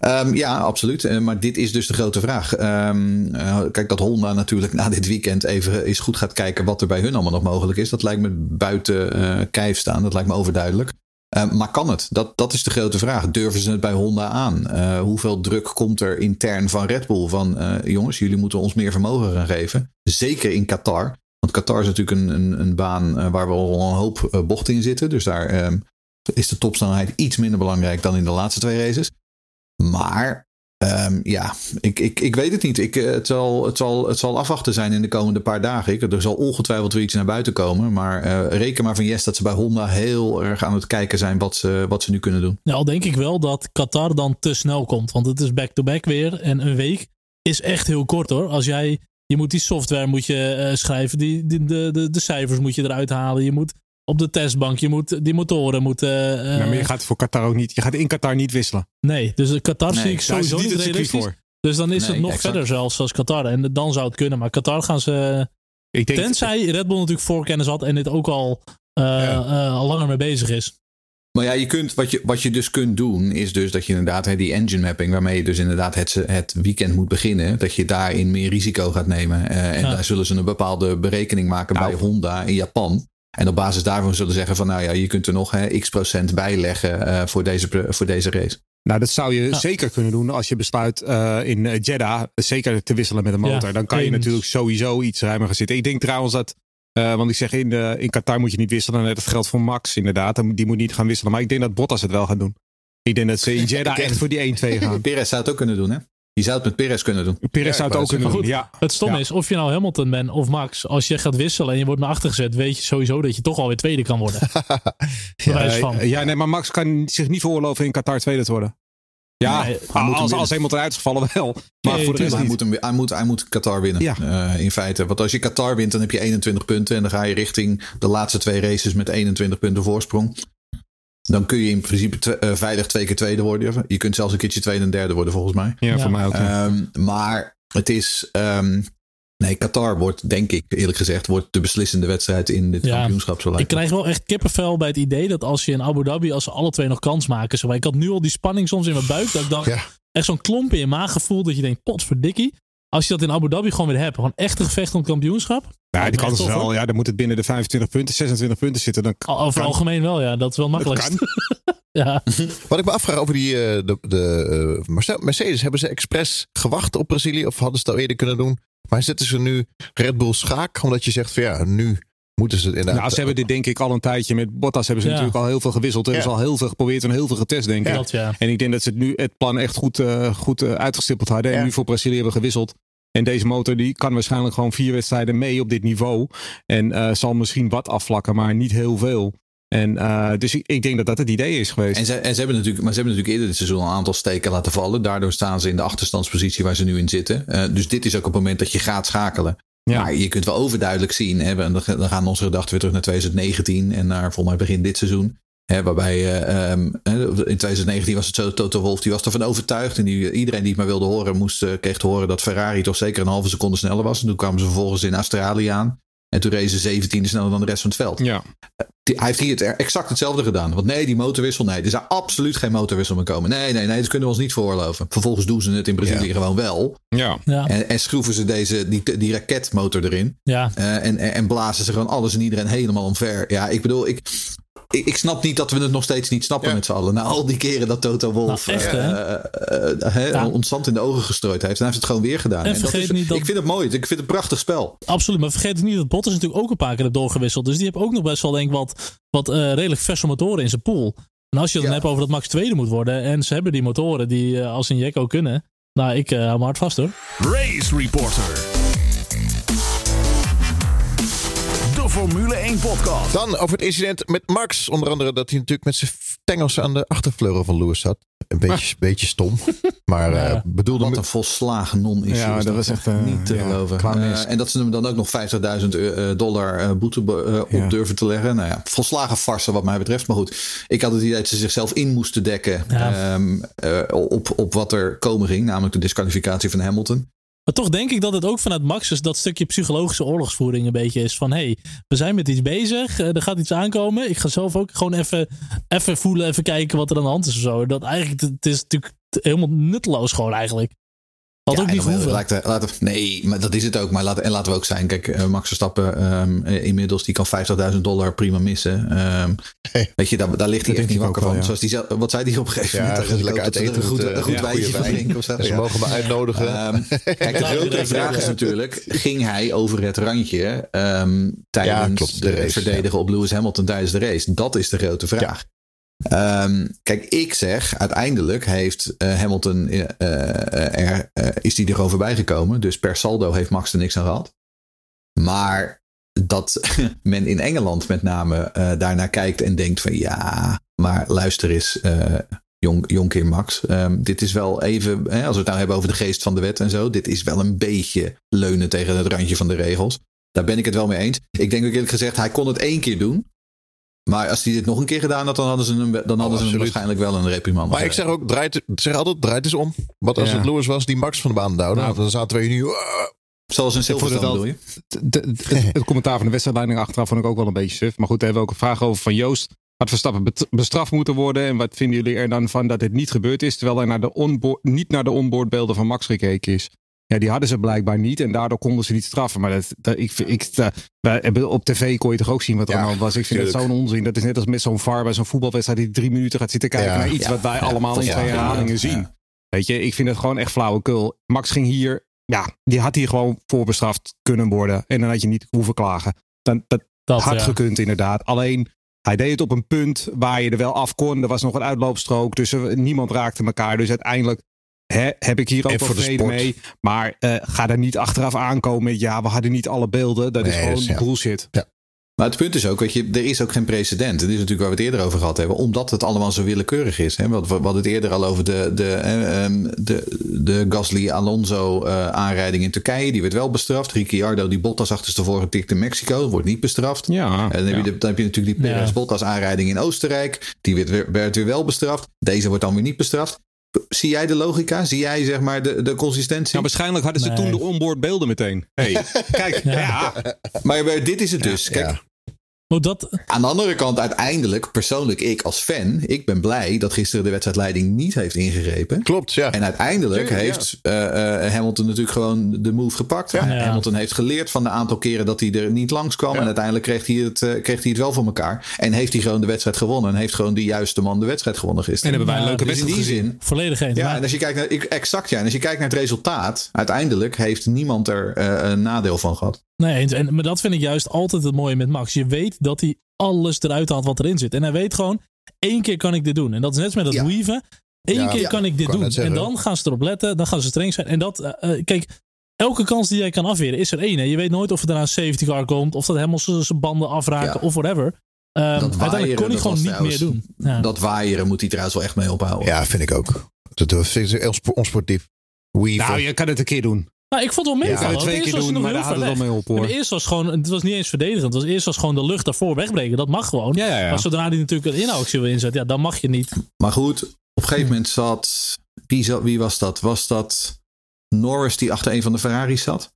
Ehm, ja, absoluut. Eh, maar dit is dus de grote vraag. Ehm, eh, kijk, dat Honda natuurlijk na dit weekend even eens goed gaat kijken wat er bij hun allemaal nog mogelijk is. Dat lijkt me buiten eh, kijf staan. Dat lijkt me overduidelijk. Ehm, maar kan het? Dat, dat is de grote vraag. Durven ze het bij Honda aan? Hoeveel druk komt er intern van Red Bull? Van jongens, jullie moeten ons meer vermogen gaan geven. Zeker in Qatar. Want Qatar is natuurlijk een, een, een baan waar wel een hoop bochten in zitten. Dus daar is de topsnelheid iets minder belangrijk dan in de laatste twee races. Maar ehm, ja, ik, ik, ik weet het niet. Ik, eh, het, zal, het, zal, het zal afwachten zijn in de komende paar dagen. Ik, er zal ongetwijfeld weer iets naar buiten komen. Maar eh, reken maar van yes dat ze bij Honda heel erg aan het kijken zijn wat ze, wat ze nu kunnen doen. Nou, denk ik wel dat Qatar dan te snel komt. Want het is back-to-back weer. En een week is echt heel kort hoor. Als jij Je moet die software moet je, eh, schrijven. Die, die, de, de, de cijfers moet je eruit halen. Je moet op de testbank. Je moet die motoren moeten. eh, maar je gaat voor Qatar ook niet. Je gaat in Qatar niet wisselen. Nee, dus Qatar Nee, zie ik sowieso niet realistisch. voor. Dus dan is Nee, het nog exact. verder zelfs als Qatar. En dan zou het kunnen. Maar Qatar gaan ze. Ik denk, Tenzij Red Bull natuurlijk voorkennis had en dit ook al, eh, Ja. eh, al langer mee bezig is. Maar ja, je kunt, wat, je, wat je dus kunt doen, is dus dat je inderdaad hè, die engine mapping, waarmee je dus inderdaad het, het weekend moet beginnen, dat je daarin meer risico gaat nemen. Eh, en Ja. daar zullen ze een bepaalde berekening maken Nou. bij Honda in Japan. En op basis daarvan zullen ze zeggen van nou ja, je kunt er nog hè, x procent bijleggen eh voor, deze, voor deze race. nou, dat zou je Ja. zeker kunnen doen als je besluit eh, in eh, Jeddah zeker te wisselen met een motor. Ja, dan kan je natuurlijk sowieso iets ruimer gaan zitten. Ik denk trouwens dat, eh, want ik zeg in, de, in Qatar moet je niet wisselen. Net het geldt voor Max inderdaad. Die moet niet gaan wisselen. Maar ik denk dat Bottas het wel gaat doen. Ik denk dat ze in [LAUGHS] Jeddah echt voor die 1-2 [LAUGHS] gaan. Perez zou het ook kunnen doen hè. Je zou het met Perez kunnen doen. Perez Ja, zou het ook kunnen doen. goed. Ja. Het stomme Ja. is, of je nou Hamilton bent of Max, als je gaat wisselen en je wordt naar achter gezet, weet je sowieso dat je toch alweer tweede kan worden. [LAUGHS] Van. Eh, ja, nee, maar Max kan zich niet veroorloven in Qatar tweede te worden. Ja, Nee, hij moet hem als, als Hamilton uitgevallen wel. Maar Nee, voor de rest hij, moet hem, hij, moet, hij moet Qatar winnen. Ja. eh, in feite. Want als je Qatar wint, dan heb je 21 punten. En dan ga je richting de laatste twee races met 21 punten voorsprong. Dan kun je in principe eh, veilig twee keer tweede worden. Je kunt zelfs een keertje tweede en derde worden, volgens mij. Ja, voor mij ook. Ehm, maar het is. ehm, nee, Qatar wordt, denk ik, eerlijk gezegd, wordt de beslissende wedstrijd in dit Ja. kampioenschap. Zo Ik krijg wel echt kippenvel bij het idee dat als je in Abu Dhabi, als ze alle twee nog kans maken. Zo, ik had nu al die spanning soms in mijn buik. Dat ik dacht, Ja. echt zo'n klomp in je maag gevoel dat je denkt, potverdikkie. Als je dat in Abu Dhabi gewoon weer hebt. Gewoon echt een gevecht om het kampioenschap. Ja, die kans is wel. Ja, dan moet het binnen de 25 punten, 26 punten zitten. Dan Al- Over kan- algemeen wel, ja. Dat is wel makkelijk. [LAUGHS] ja. Wat ik me afvraag over die eh, de, de, eh, Merce- Mercedes. Hebben ze expres gewacht op Brazilië? Of hadden ze het al eerder kunnen doen? Maar zitten ze nu Red Bull schaak? Omdat je zegt van ja, nu moeten ze het inderdaad... Nou, ze hebben dit denk ik al een tijdje. Met Bottas hebben ze Ja. natuurlijk al heel veel gewisseld. Hebben Ja. ze al heel veel geprobeerd en heel veel getest, denk ik. Dat. En ik denk dat ze het nu het plan echt goed, eh, goed eh, uitgestippeld hadden. En nu voor Brazilië hebben gewisseld. En deze motor die kan waarschijnlijk gewoon vier wedstrijden mee op dit niveau. En eh, zal misschien wat afvlakken, maar niet heel veel. En eh, dus ik, ik denk dat dat het idee is geweest. En ze, en ze hebben natuurlijk, maar ze hebben natuurlijk eerder dit seizoen een aantal steken laten vallen. Daardoor staan ze in de achterstandspositie waar ze nu in zitten. Eh, dus dit is ook het moment dat je gaat schakelen. Ja. Je kunt wel overduidelijk zien. Hè, dan gaan onze gedachten weer terug naar 2019 en naar volgens mij begin dit seizoen. Hè, waarbij eh, ehm, in 2019 was het zo, Toto Wolff die was ervan overtuigd. En die, iedereen die het maar wilde horen, moest, eh, kreeg te horen dat Ferrari toch zeker een halve seconde sneller was. En toen kwamen ze vervolgens in Australië aan. En toen racen ze 17e sneller dan de rest van het veld. ja. Die- hij heeft hier het exact hetzelfde gedaan. Want nee, die motorwissel, nee, er zou absoluut geen motorwissel meer komen. Nee, nee, nee, dat kunnen we ons niet veroorloven. Vervolgens doen ze het in Brazilië Ja. gewoon wel. Ja. Ja. En, en schroeven ze deze, die, die raketmotor erin. ja. Eh, en, en, en blazen ze gewoon alles en iedereen helemaal omver. Ja, ik bedoel, ik, ik, ik snap niet dat we het nog steeds niet snappen Ja. met z'n allen. Na al die keren dat Toto Wolff Nou, echt, ons zand in de ogen gestrooid heeft. En hij heeft het gewoon weer gedaan. En En dat vergeet is- niet dat- Ik vind het mooi. Ik vind het een prachtig spel. Absoluut, maar vergeet niet dat Bottas natuurlijk ook een paar keer heeft doorgewisseld. Dus die heeft ook nog best wel denk ik wat, wat eh, redelijk verse motoren in zijn pool. En als je het dan Ja. hebt over dat Max tweede moet worden en ze hebben die motoren die als een Jekko kunnen. Nou, ik eh, hou me hard vast hoor. Race Reporter. Formule 1 podcast. Dan over het incident met Max. Onder andere dat hij natuurlijk met zijn tengels aan de achtervleugel van Lewis zat. Een beetje, [LAUGHS] beetje stom. Maar eh, Ja. bedoelde... Wat een volslagen non-issue. Ja, is dat was echt, eh, niet te ja, geloven. Eh, en dat ze hem dan ook nog 50.000 eh, dollar eh, boete op Ja. durven te leggen. Nou ja, volslagen farse wat mij betreft. Maar goed, ik had het idee dat ze zichzelf in moesten dekken Ja. ehm, eh, op, op wat er komen ging. Namelijk de disqualificatie van Hamilton. Maar toch denk ik dat het ook vanuit Max is dat stukje psychologische oorlogsvoering een beetje is. Van hé, hey, we zijn met iets bezig, eh, er gaat iets aankomen. Ik ga zelf ook gewoon even, even voelen, even kijken wat er aan de hand is of zo. Dat eigenlijk, het is natuurlijk helemaal nutteloos gewoon eigenlijk. Had Ja, ook niet en dan gehoeven. lijkt er- laten, nee, maar dat is het ook. Maar laten, en laten we ook zijn. Kijk, eh, Max Verstappen ehm, eh, inmiddels die kan 50.000 dollar prima missen. Ehm, Hey. Weet je, daar, daar ligt hij Dat echt niet wakker van. wel, ja. Zoals die, wat zei hij op een gegeven Ja, moment? ze Ik lekker dat uit eten een goed, een goed wijntje van drinken of zo. Ze Ja. mogen me uitnodigen. Ehm, kijk, de Ja, [LAUGHS] grote ja, vraag ja. is natuurlijk: ging hij over het randje ehm, tijdens Ja, klopt, de de race, verdedigen op Lewis Hamilton tijdens de race? Dat is de grote vraag. Ehm, kijk, ik zeg, uiteindelijk heeft eh, Hamilton, eh, er, is die gekomen. Dus per saldo heeft Max er niks aan gehad. Maar dat [LAUGHS] men in Engeland met name daarnaar kijkt en denkt van ja, maar luister eens, Jong, Jonker Max. Ehm, dit is wel even, hè, als we het nou hebben over de geest van de wet en zo. Dit is wel een beetje leunen tegen het randje van de regels. Daar ben ik het wel mee eens. Ik denk ook eerlijk gezegd, hij kon het één keer doen. Maar als hij dit nog een keer gedaan had, dan hadden ze hem, dan hadden ze hem waarschijnlijk wel een reprimand. Maar ik zeg ook, draait, het- zeg altijd, draait eens om. Wat als Ja. het Lewis was die Max van de baan duwde? Nou. dan zaten we hier nu... uh, Zoals het Silverstone bedoel je? De- de- het, het commentaar van de wedstrijdleiding achteraf vond ik ook wel een beetje suf. Maar goed, daar hebben we ook een vraag over van Joost. Had Verstappen bestraft moeten worden? En wat vinden jullie er dan van dat dit niet gebeurd is? Terwijl er naar de onboard, niet naar de onboardbeelden van Max gekeken is. Ja, die hadden ze blijkbaar niet. En daardoor konden ze niet straffen. Maar dat, dat, ik, ik, dat- wij hebben- op tv kon je toch ook zien wat er Ja, aan was. Ik vind dat tuurlijk. zo'n onzin. Dat is net als met zo'n VAR bij zo'n voetbalwedstrijd die drie minuten gaat zitten kijken Ja. naar iets Ja. wat wij Ja. allemaal in twee Ja. herhalingen Ja. zien. Weet je, ik vind het gewoon echt flauwekul. Max ging hier, ja, die had hier gewoon voorbestraft kunnen worden. En dan had je niet hoeven klagen. Dan, dat Dat, had ja. gekund inderdaad. Alleen, hij deed het op een punt waar je er wel af kon. Er was nog een uitloopstrook, dus niemand raakte elkaar. Dus uiteindelijk hè, heb ik hier ook wel vrede mee. Maar eh, ga daar niet achteraf aankomen met, ja, we hadden niet alle beelden. Dat is gewoon dus ja. bullshit. Maar het punt is ook, weet je, er is ook geen precedent. En dit is natuurlijk waar we het eerder over gehad hebben. Omdat het allemaal zo willekeurig is. Hè? We we hadden het eerder al over de, de, eh, ehm, de, de Gasly-Alonso eh, aanrijding in Turkije. Die werd wel bestraft. Ricciardo, die Bottas achterstevoren tikt in Mexico. Wordt niet bestraft. Ja, En dan heb, je, de- dan heb je natuurlijk die Ja. Perez-Bottas aanrijding in Oostenrijk. Die werd, werd weer wel bestraft. Deze wordt dan weer niet bestraft. Zie jij de logica? Zie jij zeg maar de, de consistentie? Nou, waarschijnlijk hadden ze Nee. toen de onboard beelden meteen. Hey, [LAUGHS] kijk, [LAUGHS] ja. maar maar dit is het dus. Kijk, dat, Aan de andere kant, uiteindelijk, persoonlijk, ik als fan, ik ben blij dat gisteren de wedstrijdleiding niet heeft ingegrepen. Klopt, ja. En uiteindelijk Tuurlijk, heeft eh, eh, Hamilton natuurlijk gewoon de move gepakt. Ja. Hamilton heeft geleerd van de aantal keren dat hij er niet langs kwam. En uiteindelijk kreeg hij, het, eh, kreeg hij het wel voor elkaar. En heeft hij gewoon de wedstrijd gewonnen. En heeft gewoon de juiste man de wedstrijd gewonnen En gisteren. hebben wij een leuke dus in wedstrijd die gezien. zin, volledig eens. ja, Maar- en als je kijkt naar, ik- exact ja. En als je kijkt naar het resultaat, uiteindelijk heeft niemand er eh, een nadeel van gehad. Nee, eens. en, maar dat vind ik juist altijd het mooie met Max. Je weet dat hij alles eruit haalt wat erin zit. En hij weet gewoon, één keer kan ik dit doen. En dat is net met dat Ja. weaven. Eén Ja, keer ja, kan ik dit kan doen. En dan gaan ze erop letten. Dan gaan ze streng zijn. En dat, eh, eh, kijk, elke kans die jij kan afweren is er één. Hè. Je weet nooit of er daarna een safety car komt. Of dat helemaal zijn banden afraken. Ja. of whatever. Ehm, uiteindelijk kon hij gewoon niet meer doen. Ja. Dat waaieren moet hij trouwens wel echt mee ophouden. Ja, vind ik ook. Dat is heel spo- onsportief. Weaver. Nou, je kan het een keer doen. Nou, ik vond het wel meevallen. het twee keer doen, nog maar daar het wel mee op Maar hoor. eerst was gewoon, het was niet eens verdedigend. Het was eerst was gewoon de lucht daarvoor wegbreken. Dat mag gewoon. Ja, ja, ja. Maar zodra hij natuurlijk een inhoudsje wil inzetten, ja, dan mag je niet. Maar goed, op een gegeven moment zat. Wie, zat, wie was dat? Was dat Norris die achter een van de Ferraris zat?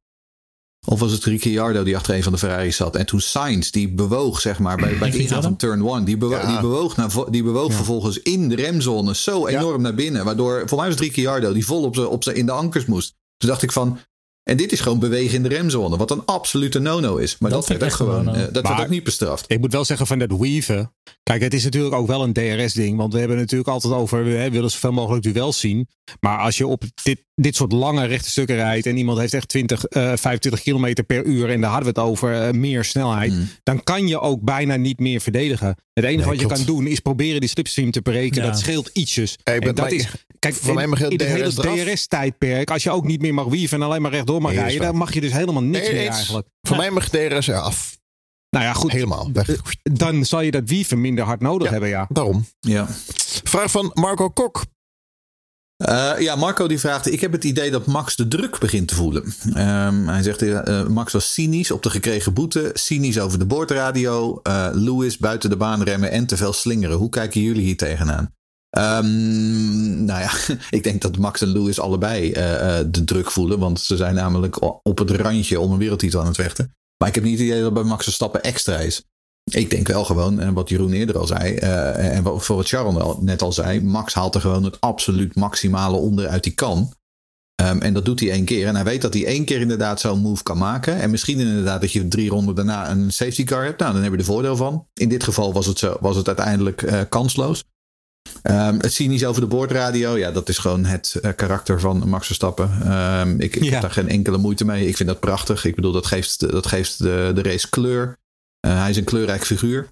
Of was het Ricciardo die achter een van de Ferraris zat? En toen Sainz, die bewoog, zeg maar, bij, bij de ingaan van turn 1. Die, bewo Ja. die bewoog, naar, vo- die bewoog vervolgens in de remzone zo enorm naar binnen. Waardoor, voor mij was het Ricciardo, die vol op op zijn in de ankers moest. Toen dacht ik van. En dit is gewoon bewegen in de remzone. Wat een absolute no-no is. Maar Dat dat, werd ook gewoon. eh, dat Maar- werd ook niet bestraft. Ik moet wel zeggen van dat weaven. Kijk, het is natuurlijk ook wel een DRS-ding. Want we hebben het natuurlijk altijd over. We willen zoveel mogelijk duels zien. Maar als je op dit, dit soort lange rechte stukken rijdt. en iemand heeft echt 20, eh 25 kilometer per uur. en daar hadden we het over eh, meer snelheid. Mm. dan kan je ook bijna niet meer verdedigen. Het enige Nee, wat je klopt. kan doen is proberen die slipstream te breken. Ja. Dat scheelt ietsjes. Hey, en dat is. Kijk, voor mij mag in, het in het hele. DRS-tijdperk. als je ook niet meer mag weaven. en alleen maar rechtdoor mag Nee, rijden. dan mag je dus helemaal niks Nee, meer eigenlijk. Voor mij mag DRS eraf. Nou ja, goed. Helemaal. Weg. Dan zal je dat weaven minder hard nodig Ja. hebben, ja. Daarom. Ja. Vraag van Marco Kok. Eh, ja, Marco die vraagt: Ik heb het idee dat Max de druk begint te voelen. Ehm, hij zegt: eh, Max was cynisch op de gekregen boete, cynisch over de boordradio, eh Lewis buiten de baan remmen en te veel slingeren. Hoe kijken jullie hier tegenaan? Ehm, nou ja, [LAUGHS] ik denk dat Max en Lewis allebei eh, eh, de druk voelen, want ze zijn namelijk op het randje om een wereldtitel aan het vechten. Maar ik heb niet het idee dat bij Max Verstappen extra is. Ik denk wel gewoon, en wat Jeroen eerder al zei, eh, en wat, voor wat Sharon al- net al zei, Max haalt er gewoon het absoluut maximale onder uit die kan. Ehm, en dat doet hij één keer. En hij weet dat hij één keer inderdaad zo'n move kan maken. En misschien inderdaad dat je drie ronden daarna een safety car hebt. Nou, dan heb je er voordeel van. In dit geval was het, zo, was het uiteindelijk eh, kansloos. Ehm, het cynisch over de boordradio, ja, dat is gewoon het eh, karakter van Max Verstappen. Ehm, ik ik Ja. heb daar geen enkele moeite mee. Ik vind dat prachtig. Ik bedoel, dat geeft, dat geeft de, de race kleur. Eh, hij is een kleurrijk figuur.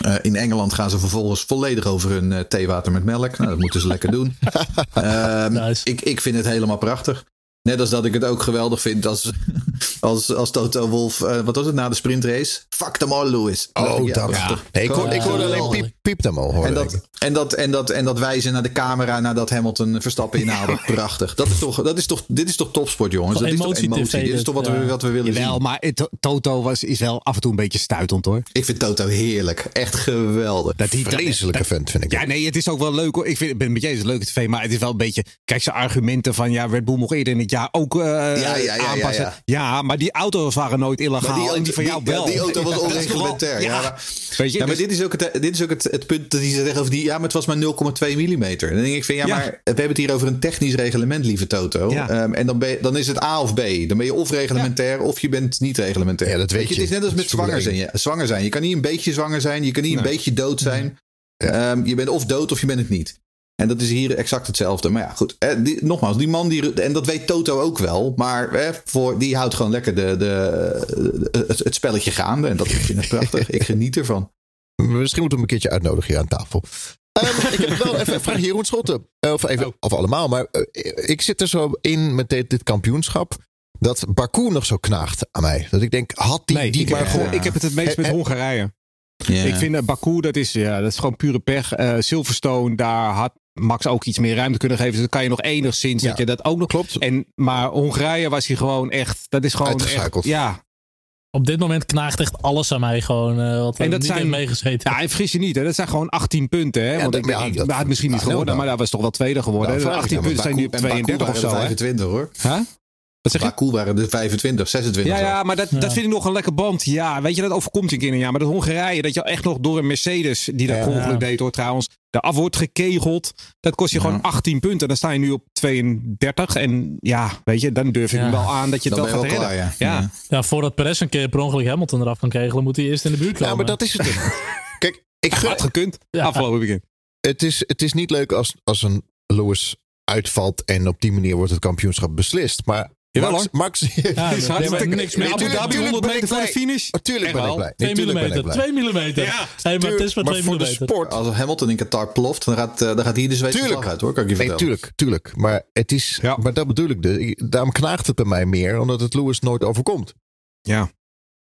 Eh, in Engeland gaan ze vervolgens volledig over hun theewater met melk. Nou, dat moeten ze lekker doen. [LAUGHS] Ehm, Nice. ik, ik vind het helemaal prachtig. Net als dat ik het ook geweldig vind als, [LAUGHS] als, als Toto Wolf, eh, wat was het na de sprintrace? Fuck them all, Lewis. Oh, Ja, dat. Nee, ik hoorde, ik hoorde alleen piep, piep hem al. Hoorde En dat, en, dat, en, dat, en dat wijzen naar de camera nadat Hamilton Verstappen inhaalde. [LAUGHS] Prachtig. Dat is toch, dat is toch, dit is toch topsport, jongens? Dat is toch emotie? TV, Dit is toch wat, ja. we, wat we willen Jawel, zien? maar het- Toto was, is wel af en toe een beetje stuitend hoor. Ik vind Toto heerlijk. Echt geweldig. Dat die, Vreselijke vent, vind ik. Ja, nee, het is ook wel leuk hoor. Ik vind, ik ben het met je eens, een leuke tv, maar het is wel een beetje... Kijk, zijn argumenten van ja, Red Bull mocht eerder in het jaar ook eh, ja, ja, ja, aanpassen. ja. Ja, maar die auto's waren nooit illegaal en die van jou wel. Die auto was onreglementair. Ja, Ja, maar, weet je, ja, maar dus- dit is ook, het, dit is ook het, het punt dat hij zegt over die. Ja, maar het was maar 0,2 millimeter. Dan denk ik van ja, Ja. maar we hebben het hier over een technisch reglement, lieve Toto. Ja. Ehm, en dan, ben je, dan is het A of B. Dan ben je of reglementair of je bent niet reglementair. Ja, dat weet Het je. is net als met zwanger zijn. Je, zwanger zijn. Je kan niet een beetje zwanger zijn. Je kan niet een beetje dood zijn. Ehm, je bent of dood of je bent het niet. En dat is hier exact hetzelfde. Maar ja, goed. Eh, die, nogmaals, die man die. En dat weet Toto ook wel. Maar eh, voor, die houdt gewoon lekker de, de, de- het, het spelletje gaande. En dat vind ik prachtig. Ik geniet ervan. Misschien moeten we hem een keertje uitnodigen hier aan tafel. Ehm, ik heb wel even een vraag, Jeroen Schotten. Eh, Of, even, of allemaal, maar eh, ik zit er zo in met dit, dit kampioenschap. Dat Baku nog zo knaagt aan mij. Dat ik denk, had die, Nee, die ik, maar gewoon... ik heb het het meest met Hongarije. Ja. Ik vind uh, Baku, dat is, ja, dat is gewoon pure pech. Eh, Silverstone, daar had Max ook iets meer ruimte kunnen geven. Dus dan kan je nog enigszins Ja. dat je dat ook nog... Klopt. En, maar Hongarije was hij gewoon echt... Dat is gewoon Uitgeschakeld. echt... Ja, Op dit moment knaagt echt alles aan mij gewoon. eh wat En dat niet zijn- meegezeten. Ja, en vergis je niet, hè, dat zijn gewoon 18 punten. Hè? Want dat- ik, ja, ik, dat- had misschien niet geworden, nou, maar hij was toch wel tweede geworden. Nou, hè? vraag ik 18 aan, punten zijn nu op en Baku 32 of zo. de Hè? 25 hoor. Huh? Wat zeg je? Waren de 25, 26. Ja, zo. ja, maar dat, dat vind ik nog een lekker band. Ja, weet je, dat overkomt je een keer een jaar. Maar dat Hongarije, dat je echt nog door een Mercedes, die dat Ja. ongeluk deed hoor trouwens, de af wordt gekegeld. Dat kost je Ja. gewoon 18 punten. Dan sta je nu op 32. En ja, weet je, dan durf ik hem wel aan dat je het Dan wel gaat wel redden. klaar, ja. Ja. Voordat Perez een keer per ongeluk Hamilton eraf kan kegelen, moet hij eerst in de buurt komen. Ja, maar dat is het. [LAUGHS] Kijk, ik Had gekund. Ja. Afgelopen weekend. het, is, het is niet leuk als, als een Lewis uitvalt en op die manier wordt het kampioenschap beslist. Maar Jawel, Max. Max Ja, [LAUGHS] nee, maar hartstikke niks meer. Abu Tuurlijk- Dhabi tuurlijk 100 ben ik meter voor de finish. Natuurlijk Echt ben ik wel. blij. 2 Nee, tuurlijk ben ik millimeter. blij. 2 millimeter. Ja, hey, maar het is maar maar 2 voor de sport. Als Hamilton in Qatar ploft, dan gaat, eh, dan gaat hier de Zweedse Tuurlijk. uit hoor, kan ik je Nee, vertellen. tuurlijk, tuurlijk. Maar, het is, Ja. maar dat bedoel ik. Dus. Daarom knaagt het bij mij meer, omdat het Lewis nooit overkomt. Ja.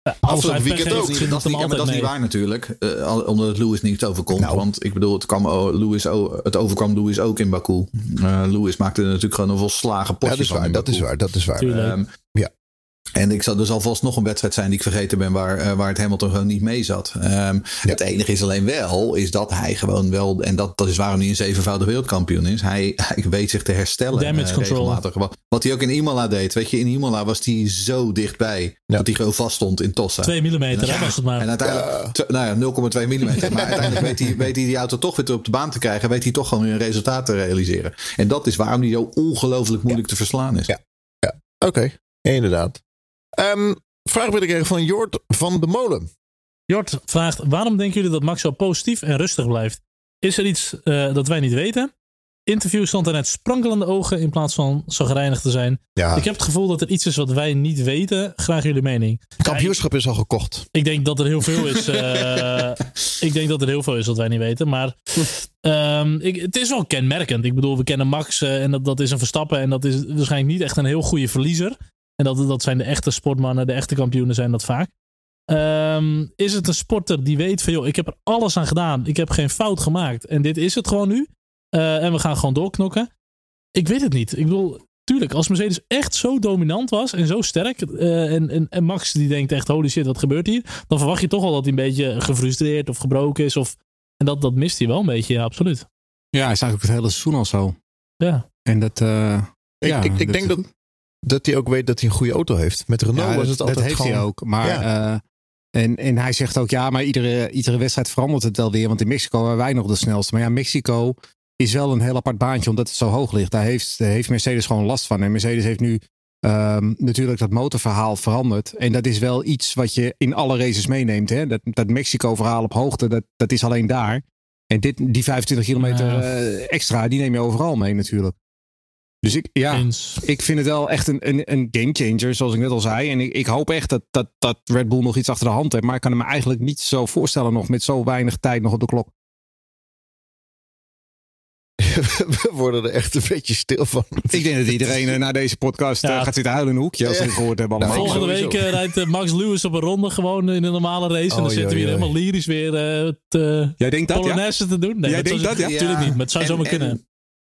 Ja, Als Afgelopen hij pech weekend ook. Dat niet, het ja, maar dat is niet waar natuurlijk. eh, al- omdat het Lewis niet overkomt. Nou. Want ik bedoel, het, kwam, oh, Lewis, het overkwam Lewis ook in Baku. Eh Lewis maakte er natuurlijk gewoon een volslagen Ja, potje dat is van waar, in dat is waar, dat is waar. Tuurlijk. Ja. En ik zal, er zal vast nog een wedstrijd zijn die ik vergeten ben waar, eh, waar het Hamilton gewoon niet mee zat. Ehm, Het enige is alleen wel, is dat hij gewoon wel, en dat, dat is waarom hij een zevenvoudig wereldkampioen is. Hij, [LAUGHS] hij weet zich te herstellen. Damage eh, control. regelmatig. Wat, wat hij ook in Imola deed. Weet je, in Imola was hij zo dichtbij Ja. dat hij gewoon vast stond in Tossa. 2 millimeter, Ja. hè, was het maar. En uiteindelijk, tw- nou ja, 0,2 mm. Maar [LAUGHS] uiteindelijk weet hij, weet hij die auto toch weer op de baan te krijgen. Weet hij toch gewoon weer een resultaat te realiseren. En dat is waarom hij zo ongelooflijk moeilijk te verslaan is. Ja. Oké, inderdaad. Ehm vraag wil ik krijgen van Jort van de Molen. Jort vraagt, waarom denken jullie dat Max zo positief en rustig blijft? Is er iets eh, dat wij niet weten? Interview stond er net sprankelende ogen in plaats van zo gereinigd te zijn. Ja, Ik heb het gevoel dat er iets is wat wij niet weten. Graag jullie mening. kampioenschap is al gekocht. Ik denk dat er heel veel is. eh, [LAUGHS] ik denk dat er heel veel is wat wij niet weten. Maar ehm, ik, het is wel kenmerkend. Ik bedoel, we kennen Max eh, en dat, dat is een Verstappen. En dat is waarschijnlijk niet echt een heel goede verliezer. En dat, dat zijn de echte sportmannen, de echte kampioenen zijn dat vaak. Ehm, is het een sporter die weet van, joh, ik heb er alles aan gedaan. Ik heb geen fout gemaakt. En dit is het gewoon nu. Eh, en we gaan gewoon doorknokken. Ik weet het niet. Ik bedoel, tuurlijk, als Mercedes echt zo dominant was en zo sterk. eh, en, en, en Max die denkt echt, holy shit, wat gebeurt hier? Dan verwacht je toch al dat hij een beetje gefrustreerd of gebroken is. Of, en dat, dat mist hij wel een beetje, ja, absoluut. Ja, hij is eigenlijk het hele seizoen al zo. Ja, En dat... eh, Ik, ja, ik, ik denk dat, dat hij ook weet dat hij een goede auto heeft. Met Renault Ja, was dat, het dat altijd heeft gewoon... hij ook. Maar, eh, en, en hij zegt ook, ja, maar iedere, iedere wedstrijd verandert het wel weer. Want in Mexico waren wij nog de snelste. Maar ja, Mexico is wel een heel apart baantje omdat het zo hoog ligt. Daar heeft, daar heeft Mercedes gewoon last van. En Mercedes heeft nu ehm, natuurlijk dat motorverhaal veranderd. En dat is wel iets wat je in alle races meeneemt. Hè? Dat, dat Mexico-verhaal op hoogte, dat, dat is alleen daar. En dit, die 25 kilometer eh, extra, die neem je overal mee natuurlijk. Dus ik, ja, eens. ik vind het wel echt een, een, een gamechanger, zoals ik net al zei. En ik, ik hoop echt dat, dat, dat Red Bull nog iets achter de hand heeft. Maar ik kan het me eigenlijk niet zo voorstellen nog met zo weinig tijd nog op de klok. [LAUGHS] we worden er echt een beetje stil van. Ik denk dat iedereen eh, na deze podcast eh, Ja. gaat zitten huilen in een hoekje als ze gehoord hebben allemaal. Volgende week eh, rijdt Max Lewis op een ronde gewoon in een normale race. en dan Oh, zitten we hier helemaal lyrisch weer eh te Jij denkt dat, ja? Te doen. Nee, Jij denkt dat, ja? Natuurlijk niet, maar het zou En- zomaar en- kunnen.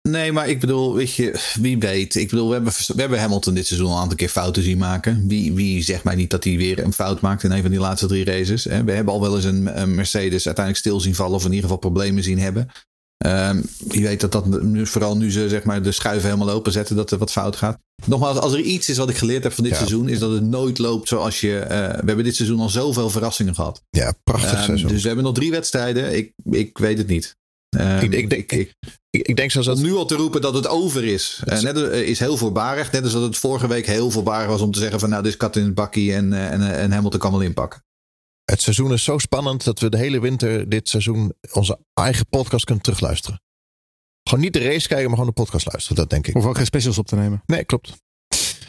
Nee, maar ik bedoel, weet je, wie weet. Ik bedoel, we hebben, we hebben Hamilton dit seizoen al een aantal keer fouten zien maken. Wie, wie zegt mij niet dat hij weer een fout maakt in een van die laatste drie races? Hè? We hebben al wel eens een, een Mercedes uiteindelijk stil zien vallen of in ieder geval problemen zien hebben. Ehm wie weet dat dat nu, vooral nu ze zeg maar, de schuiven helemaal openzetten, dat er wat fout gaat. Nogmaals, als er iets is wat ik geleerd heb van dit Ja. seizoen, is dat het nooit loopt zoals je. eh, we hebben dit seizoen al zoveel verrassingen gehad. Ja, prachtig Ehm, seizoen. dus we hebben nog drie wedstrijden. Ik, ik weet het niet. Ehm, Ik- ik denk- ik, ik, ik denk zelfs dat... om nu al te roepen dat het over is, eh, net, is heel voorbarig. Net als dat het vorige week heel voorbarig was om te zeggen van nou, dit is kat in het bakkie en, eh, en, eh, en Hamilton kan wel inpakken. Het seizoen is zo spannend dat we de hele winter dit seizoen onze eigen podcast kunnen terugluisteren. Gewoon niet de race kijken, maar gewoon de podcast luisteren. Dat denk ik. Hoef ook geen specials op te nemen. Nee, klopt.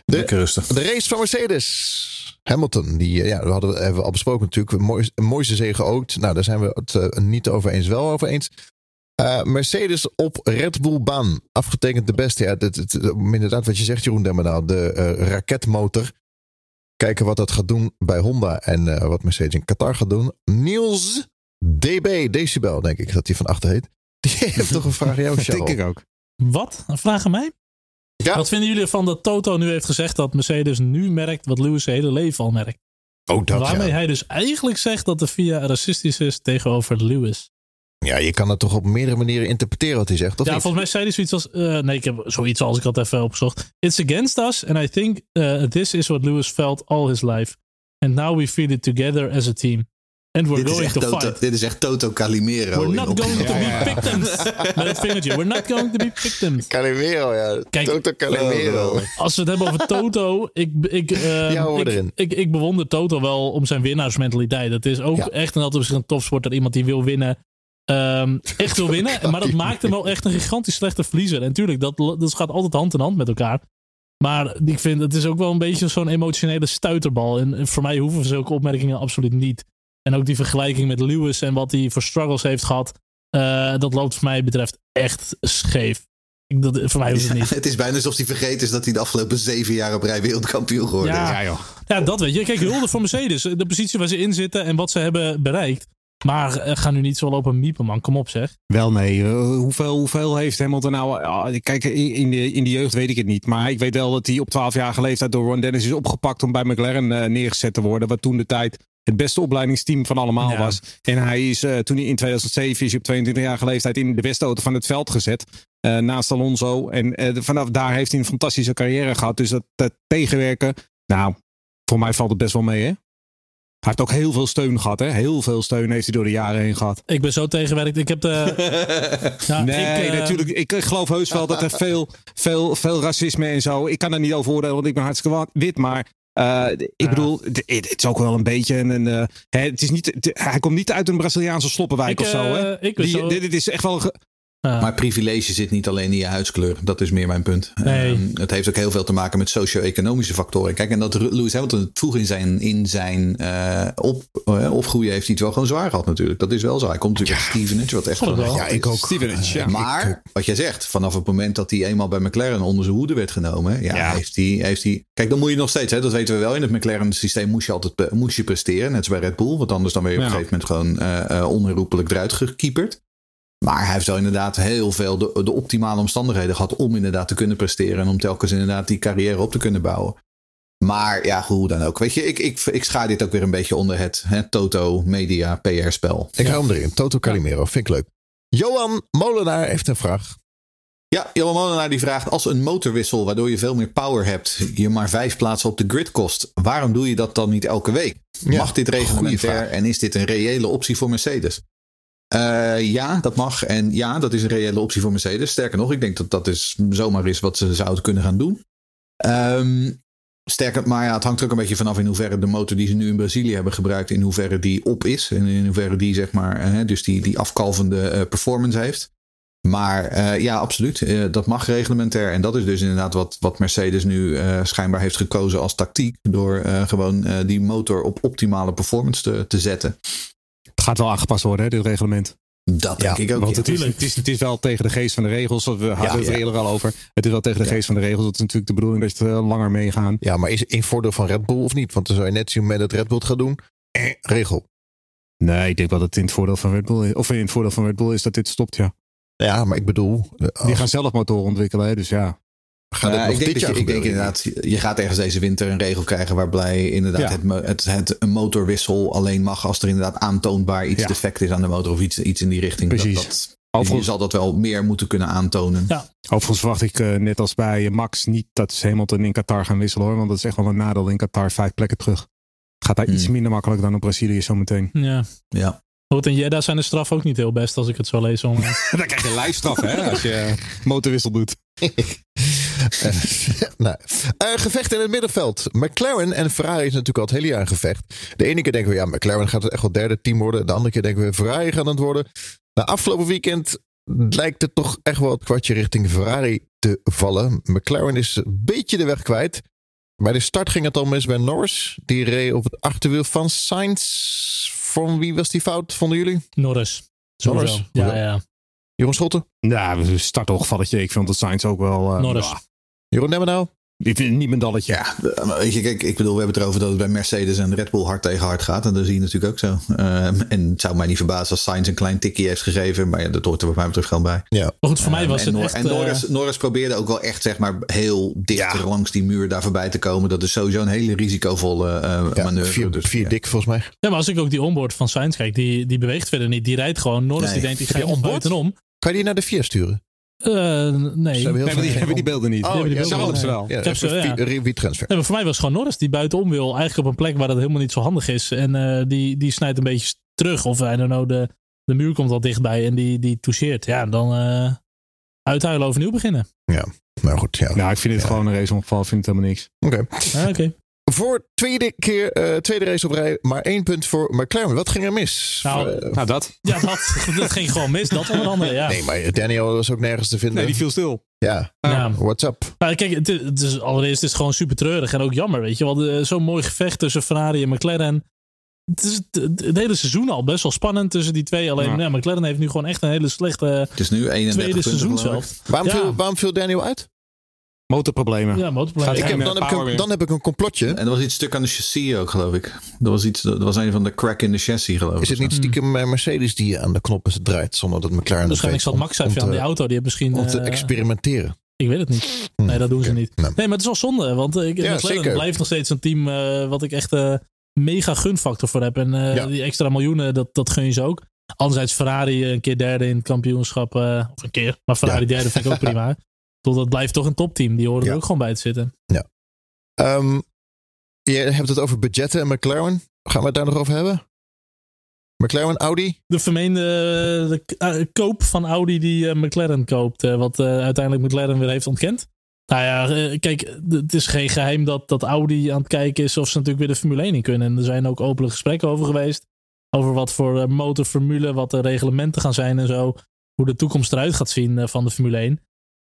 De, Lekker rustig. de race van Mercedes. Hamilton, die ja, we hadden, hebben we al besproken natuurlijk. Een, mooi, een mooiste zege ook. Nou, daar zijn we het niet over eens, wel over eens. Eh, Mercedes op Red Bull baan. Afgetekend de beste. Ja, dit, dit- inderdaad, wat je zegt, Jeroen Demmerdaal. De eh, raketmotor. Kijken wat dat gaat doen bij Honda. En eh, wat Mercedes in Qatar gaat doen. Niels DB, Decibel, denk ik dat hij van achter heet. [LAUGHS] Die heeft toch een vraag aan jou, Dat [LAUGHS] denk Charles? ik ook. Wat? Een vraag aan mij? Ja. Wat vinden jullie ervan dat Toto nu heeft gezegd dat Mercedes nu merkt wat Lewis zijn hele leven al merkt? Oh, dat Waarmee ja. hij dus eigenlijk zegt dat de FIA racistisch is tegenover Lewis. Ja, je kan het toch op meerdere manieren interpreteren wat hij zegt, of ja, niet? volgens mij zei hij zoiets als... eh, nee, ik heb zoiets als ik had even opgezocht. It's against us and I think uh, this is what Lewis felt all his life. And now we feel it together as a team. And we're Dit going to Toto, fight. dit is echt Toto Calimero. We're not op- going to be victims. [LAUGHS] Met het vingertje. We're not going to be victims. Calimero, ja. Kijk, Toto Calimero. Als we het hebben over Toto, ik, ik, [LAUGHS] eh, Ja, hoor ik, erin. ik, ik bewonder Toto wel om zijn winnaarsmentaliteit. Het is ook Ja. echt een altijd een topsporter, iemand die wil winnen. Ehm, [LAUGHS] echt wil winnen, maar dat maakt hem wel echt een gigantisch slechte verliezer. En natuurlijk, dat, dat gaat altijd hand in hand met elkaar. Maar ik vind het is ook wel een beetje zo'n emotionele stuiterbal. En, en voor mij hoeven zulke opmerkingen absoluut niet. En ook die vergelijking met Lewis en wat hij voor struggles heeft gehad. eh, dat loopt voor mij betreft echt scheef. Ik, dat, voor mij hoeft het niet. [LAUGHS] Het is bijna alsof hij vergeten is dat hij de afgelopen zeven jaar op rij wereldkampioen geworden Ja. is. Ja, joh. Ja, dat weet je. Kijk, hulde voor Mercedes. De positie waar ze in zitten en wat ze hebben bereikt. Maar eh, ga nu niet zo lopen miepen, man. Kom op, zeg. Wel nee. Eh, hoeveel, hoeveel heeft Hamilton nou... ah, kijk, in de, in de jeugd weet ik het niet. Maar ik weet wel dat hij op 12-jarige leeftijd door Ron Dennis is opgepakt om bij McLaren eh, neergezet te worden. Wat toen de tijd het beste opleidingsteam van allemaal Ja. was. En hij is eh, toen hij in 2007 is hij op 22-jarige leeftijd in de beste auto van het veld gezet. eh, naast Alonso. En eh, vanaf daar heeft hij een fantastische carrière gehad. Dus dat, dat tegenwerken, nou, voor mij valt het best wel mee hè. Hij heeft ook heel veel steun gehad, hè? Heel veel steun heeft hij door de jaren heen gehad. Ik ben zo tegenwerkt. Ik heb de... [LAUGHS] Ja, Nee, ik, eh, natuurlijk. Ik geloof heus wel dat er veel, veel, veel racisme en zo. Ik kan daar niet over oordelen, want ik ben hartstikke wit. Maar eh, ik bedoel, het, is ook wel een beetje een. een, eh, hè, het is niet, hij komt niet uit een Braziliaanse sloppenwijk Ik, of zo. Hè? ik ben Die- zo- dit, dit is echt wel. een ja. Maar privilege zit niet alleen in je huidskleur. Dat is meer mijn punt. Nee. Ehm, het heeft ook heel veel te maken met socio-economische factoren. Kijk, en dat Lewis Hamilton het vroeg in zijn, in zijn eh, op, eh, opgroeien heeft hij het wel gewoon zwaar gehad natuurlijk. Dat is wel zo. Hij komt natuurlijk uit Stevenage, wat echt wel. Ja, ik ook. Stevenage, ja. Maar wat jij zegt, vanaf het moment dat hij eenmaal bij McLaren onder zijn hoede werd genomen, ja, Ja. Heeft, hij, heeft hij. Kijk, dan moet je nog steeds, hè, dat weten we wel. In het McLaren-systeem moest je altijd moest je presteren, net zoals bij Red Bull, want anders dan ben je op een Ja. gegeven moment gewoon eh, eh, onherroepelijk eruit gekieperd. Maar hij heeft wel inderdaad heel veel de, de optimale omstandigheden gehad om inderdaad te kunnen presteren en om telkens inderdaad die carrière op te kunnen bouwen. Maar ja, hoe dan ook. Weet je, ik, ik, ik schaar dit ook weer een beetje onder het, Toto Media PR-spel. Ik hou hem erin. Toto Calimero. Vind ik leuk. Johan Molenaar heeft een vraag. Ja, Johan Molenaar die vraagt: als een motorwissel waardoor je veel meer power hebt, je maar vijf plaatsen op de grid kost, waarom doe je dat dan niet elke week? Ja, mag dit goeie reglementair en is dit een reële optie voor Mercedes? Eh, ja, dat mag. En ja, dat is een reële optie voor Mercedes. Sterker nog, ik denk dat dat is zomaar is wat ze zouden kunnen gaan doen. Ehm, sterker, maar ja, het hangt er ook een beetje vanaf in hoeverre de motor die ze nu in Brazilië hebben gebruikt, in hoeverre die op is. En in hoeverre die, zeg maar, eh, dus die, die afkalvende eh, performance heeft. Maar ja, absoluut. Dat mag reglementair. En dat is dus inderdaad wat, wat Mercedes nu schijnbaar heeft gekozen als tactiek. Door gewoon die motor op optimale performance te, te zetten. Het gaat wel aangepast worden, hè, dit reglement. Dat denk ik ook. Want ja. het is, het, is, het is wel tegen de geest van de regels. We hadden Ja, het er ja. eerder al over. Het is wel tegen de geest van de regels. Het is natuurlijk de bedoeling dat je er langer meegaan. Ja, maar is het in voordeel van Red Bull of niet? Want dan zou je net zien met het Red Bull het gaat doen. Eh, regel. Nee, ik denk wel dat het in het voordeel van Red Bull is. Of in het voordeel van Red Bull is dat dit stopt, ja. Ja, maar ik bedoel, eh, Die gaan zelf motoren ontwikkelen, hè, dus ja. Gaat Ja, het nog ik denk, dit dat jaar je, ik denk inderdaad, je gaat ergens deze winter een regel krijgen waarbij inderdaad Ja. het, het, het een motorwissel alleen mag als er inderdaad aantoonbaar iets Ja. defect is aan de motor of iets, iets in die richting. Precies. Dat, dat, je Overigens, zal dat wel meer moeten kunnen aantonen. Ja. overigens verwacht ik eh, net als bij Max niet dat ze Hamilton in Qatar gaan wisselen hoor. Want dat is echt wel een nadeel in Qatar. Vijf plekken terug. Gaat daar Hmm. iets minder makkelijk dan op Brazilië zometeen. Ja. Ja. Goed, en Jeddah zijn de straf ook niet heel best als ik het zo lees. [LAUGHS] Dan krijg je lijfstraf hè, als je motorwissel doet. [LAUGHS] [LAUGHS] Nou, gevecht in het middenveld. McLaren en Ferrari is natuurlijk al het hele jaar een gevecht. De ene keer denken we, ja, McLaren gaat echt wel derde team worden. De andere keer denken we, Ferrari gaat het worden. Na afgelopen weekend lijkt het toch echt wel het kwartje richting Ferrari te vallen. McLaren is een beetje de weg kwijt. Bij de start ging het al mis bij Norris. Die reed op het achterwiel van Sainz. Van wie was die fout, vonden jullie? Norris. Norris? Ja, ja. Jeroen Schotten? Nou, we starten ongevalletje. Ik vind dat Sainz ook wel... eh, Norris. ja, Jeroen ik vind het niet mijn dalletje. Ja, weet je, kijk, ik bedoel, we hebben het erover dat het bij Mercedes en Red Bull hard tegen hard gaat. En dat zie je natuurlijk ook zo. Eh, en het zou mij niet verbazen als Sainz een klein tikje heeft gegeven. Maar ja, dat hoort er wat mij betreft gewoon bij. Maar goed, voor mij Eh, was en het Nor- echt... en eh, Norris, Norris probeerde ook wel echt zeg maar heel dicht langs die muur daar voorbij te komen. Dat is sowieso een hele risicovolle eh Ja, manoeuvre. vier, dus, vier ja. dik volgens mij. Ja, maar als ik ook die onboard van Sainz kijk, die, die beweegt verder niet. Die rijdt gewoon. Norris Nee. die denkt, ik ga je onboard? buitenom. Kan je die naar de vier sturen? Eh, nee. Ze hebben die hebben die beelden niet. Oh, hebben die ja, beelden ze wel. Ja, ze, ja. transfer. Nee, maar voor mij was het gewoon Norris die buitenom wil. Eigenlijk op een plek waar dat helemaal niet zo handig is. En eh, die, die snijdt een beetje terug. Of I don't know, de, de muur komt al dichtbij en die, die toucheert. Ja, dan eh uithuilen overnieuw beginnen. Maar goed, ja. Nou, ik vind dit Ja. gewoon een raceongeval. Ik vind het helemaal niks. Oké. Ah, Oké. Voor tweede keer, eh, tweede race op rij, maar één punt voor McLaren. Wat ging er mis? Nou, Eh, Nou, dat. Ja, dat, dat ging gewoon mis. Dat onder andere, ja. nee, maar Daniel was ook nergens te vinden. Nee, die viel stil. Ja, Ja. what's up? Nou, kijk, het, is- het is, allereerst is het gewoon super treurig en ook jammer, weet je wel. Zo'n mooi gevecht tussen Ferrari en McLaren. Het is het, hele seizoen al best wel spannend tussen die twee. Alleen, Ja. ja. McLaren heeft nu gewoon echt een hele slechte Het is nu 31 tweede zelf. Waarom, Ja. viel, waarom viel Daniel uit? Motorproblemen. Ja, motorproblemen. Ik heb, dan, heb ik dan heb ik een complotje. En er was iets stuk aan de chassis ook, geloof ik. Dat was, iets, dat was een van de crack in de chassis, geloof ik. Is het niet stiekem Mercedes die aan de knoppen draait zonder dat McLaren Waarschijnlijk weet? zat Max even aan die auto. Die heeft misschien... om te eh, experimenteren. ik weet het niet. Hm, Nee, dat doen ze niet. Nou, Nee, maar het is wel zonde. Want eh, ik, Ja, McLaren zeker. blijft nog steeds een team eh, wat ik echt eh, mega gunfactor voor heb. En eh, Ja. die extra miljoenen, dat, dat gun je ze ook. Anderzijds Ferrari een keer derde in het kampioenschap. eh, of een keer. Maar Ferrari Ja. derde vind ik ook prima. [LAUGHS] Tot dat blijft toch een topteam. Die horen Ja. er ook gewoon bij te zitten. Ehm, je hebt het over budgetten en McLaren. Gaan we het daar nog over hebben? McLaren, Audi? De vermeende de eh, koop van Audi die eh, McLaren koopt. eh, wat uiteindelijk McLaren weer heeft ontkend. Nou ja, kijk, het is geen geheim dat, dat Audi aan het kijken is of ze natuurlijk weer de Formule 1 in kunnen. En er zijn ook openlijke gesprekken over geweest. Over wat voor motorformule, wat de reglementen gaan zijn en zo. Hoe de toekomst eruit gaat zien van de Formule 1.